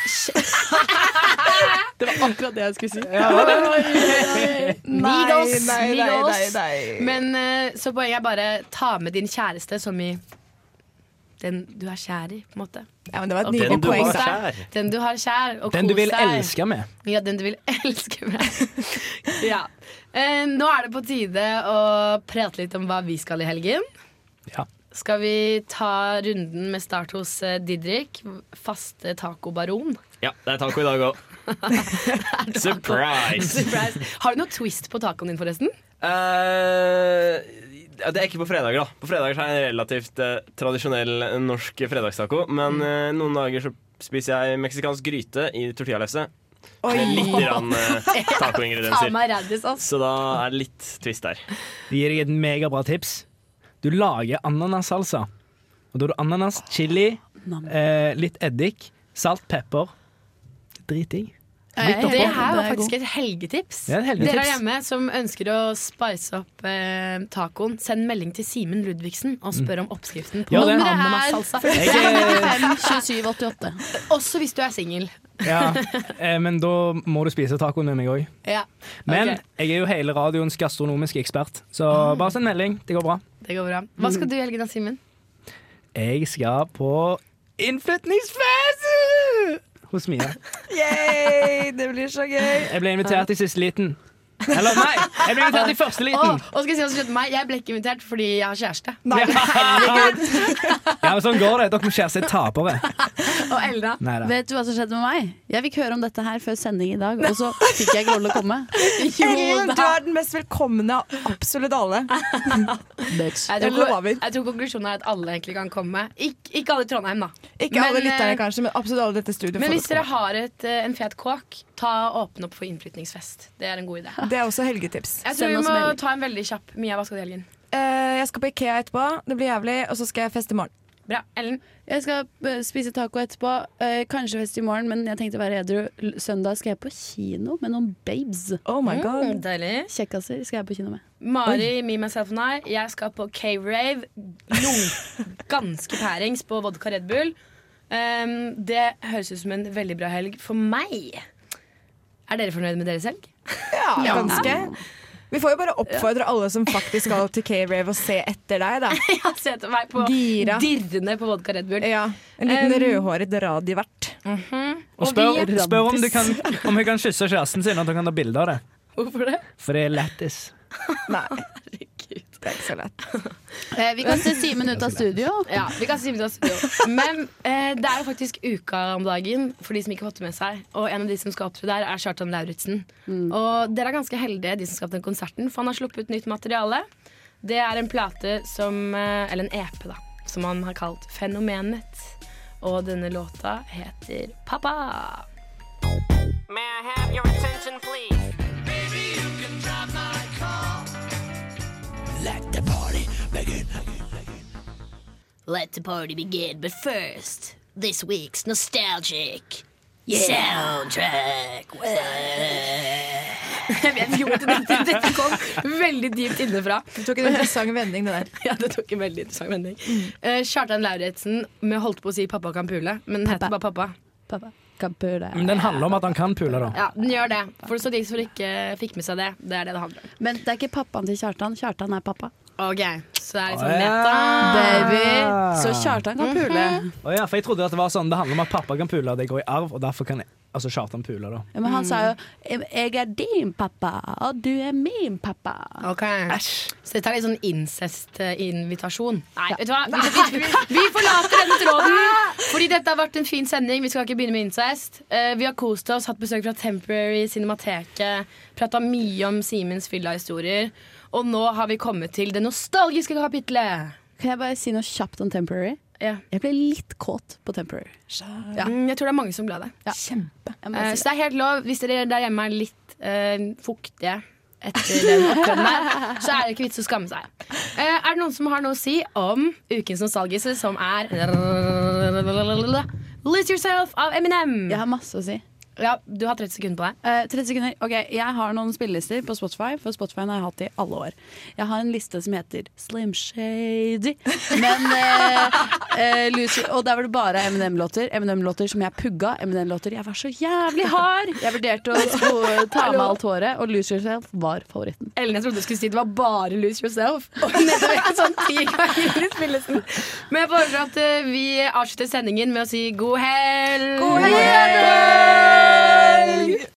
Det var akkurat det jeg skulle si. Migos, Nei, nei, nei, Migos. nei, nei. Men eh, så poenget er bare ta med din kjæreste som i den du er kjær i, på en måte. Ja, men det var et nydelig kos poeng. deg. der. Den du har kjær, og Den du kos vil deg. elske med. Ja, den du vil elske med. ja. Eh, nå er det på tide å prate litt om hva vi skal i helgen. Ja. Skal vi ta runden med start hos eh, Didrik, faste tacobaron? Ja, det er taco i dag òg. Surprise! Surprise. Har du noe twist på tacoen din, forresten? Uh, det er ikke på fredager, da. På fredager så er jeg en relativt uh, tradisjonell norsk fredagstaco. Men uh, noen dager så spiser jeg meksikansk gryte i tortillalefse. Med litt grann, uh, Ta tacoingredienser. Så da er det litt twist der. Vi gir deg et megabra tips. Du lager ananassalsa. Og da har du ananas, chili, eh, litt eddik, salt, pepper. Dritdigg. Litt Det her var faktisk et helgetips. Ja, et helgetips. Dere er hjemme som ønsker å spice opp eh, tacoen, send melding til Simen Ludvigsen og spør om oppskriften på ja. Er- 27, 88. Også hvis du er singel. Ja, eh, men da må du spise tacoen med meg òg. Ja. Men Ok, jeg er jo hele radioens gastronomiske ekspert, så bare send melding. Det går bra. det går bra. Hva skal du i helgen da, Simen? Jeg skal på innflytningsfest hos Mia. Yay, det blir så gøy. Jeg ble invitert i siste liten. Eller nei, jeg ble invitert i første liten. Å, og skal jeg si hva som skjedde med meg? Jeg ble ikke invitert fordi jeg har kjæreste. Ja, men Sånn går det. Dere med kjæreste er tapere. Og Elna. Neida. Vet du hva som skjedde med meg? Jeg fikk høre om dette her før sending i dag, og så fikk jeg ikke lov til å komme. Ellen, du er den mest velkomne av absolutt alle. Bitch. Jeg Jeg tror, lover. jeg tror konklusjonen er at alle egentlig kan komme. Ik ikke alle i Trondheim, da. Ikke alle Men, lytterne, eh, kanskje, men absolutt alle i dette studioet. Men hvis dere har et, eh, en fet kåk, ta åpne opp for innflytningsfest. Det er en god idé. Det er også helgetips. Jeg tror vi må ta en veldig kjapp. Mia, hva skal du i helgen? Uh, jeg skal på Ikea etterpå. Det blir jævlig. Og så skal jeg feste i morgen. Bra. Ellen? Jeg skal eh, spise taco etterpå. Uh, kanskje fest i morgen, men jeg tenkte å være edru. Søndag skal jeg på kino med noen babes. Oh my god. Mm, deilig. Kjekkaser skal jeg på kino med. Mari, Me, Myself and I. Jeg skal på K-Rave. Ganske pærings på vodka Red Bull. Um, det høres ut som en veldig bra helg for meg. Er dere fornøyd med deres helg? Ja, ganske. Vi får jo bare oppfordre alle som faktisk skal til K-Rave og se etter deg, da. ja, se etter meg på Gira. dirrende på vodka Red Bull. Ja, En liten Um, rødhåret radiovert. Og spør, og spør om, du kan, om hun kan kysse kjæresten sin, at hun kan ta bilde av det. Hvorfor det? For det er lættis. Nei. Det er ikke så lett. Eh, vi kaster Simen ut av studio. Ja, vi kan se Simen ut av studio. Men eh, det er jo faktisk uka om dagen, for de som ikke har fått det med seg. Og en av de som skal opptre der, er Kjartan Lauritzen. Og dere er ganske heldige, de som skal på den konserten, for han har sluppet ut nytt materiale. Det er en plate som eh, Eller en EP, da. Som han har kalt Fenomenet. Og denne låta heter Pappa. May I have your attention, please? Let the party begin. Let the party begin, but first this week's nostalgic soundtrack. Jeg vet ikke dette, dette kom veldig dypt innenfra. Det tok en interessant vending, det der. Ja, det tok en veldig interessant vending. Eh, Kjartan Lauritzen med holdt på å si 'Pappa kan pule', men den heter bare 'Pappa'. Pappa kan pule. Men den handler om at han kan pule, da. Ja, den gjør det. For så de som ikke fikk med seg det, det er det det handler om. Men det er ikke pappaen til Kjartan. Kjartan er pappa. Ok, så det er liksom meta. Baby. Så Kjartan kan pule. Å ja, for jeg trodde at det var sånn Det handler om at pappa kan pule, og det går i arv, og derfor kan altså Kjartan pule, da. Ja, men han sa jo 'jeg er din pappa, og du er min pappa'. Ok, Så dette er litt sånn incest-invitasjon. Nei, vet du hva? Vi, vi, vi forlater denne tråden, fordi dette har vært en fin sending. Vi skal ikke begynne med incest. Eh, vi har kost oss, hatt besøk fra Temporary Cinemateket, prata mye om Simens fylla-historier. Og nå har vi kommet til det nostalgiske kapitlet. Kan jeg bare si noe kjapt om Temporary? Jeg ble litt kåt på Temporary. Ja. Mm, Jeg tror det er mange som ble det. Kjempe. si må Eh, så det er helt lov. Hvis dere der hjemme er litt uh, fuktige etter den oppgaven her, så er det ikke vits å skamme seg. Uh, er det noen som har noe å si om ukens nostalgiske, som er Lose Yourself av Eminem? Jeg har masse å si. Ja, Du har 30 sekunder på deg. Uh, 30 sekunder. Ok, Jeg har noen spillelister på Spotify, for Spotify har jeg hatt i alle år. Jeg har en liste som heter Slim Shady. Men, uh, uh, Lucy, og der var det bare Eminem-låter. Eminem-låter som jeg pugga. Eminem-låter Jeg var så jævlig hard! Jeg vurderte å ta med alt håret, og Lose Yourself var favoritten. Ellen, jeg trodde du skulle si det var bare Lose Yourself. Sånn ti ganger i spillelisten. Men jeg foreslår at eh, vi avslutter sendingen med å si god helg. God helg! Bye.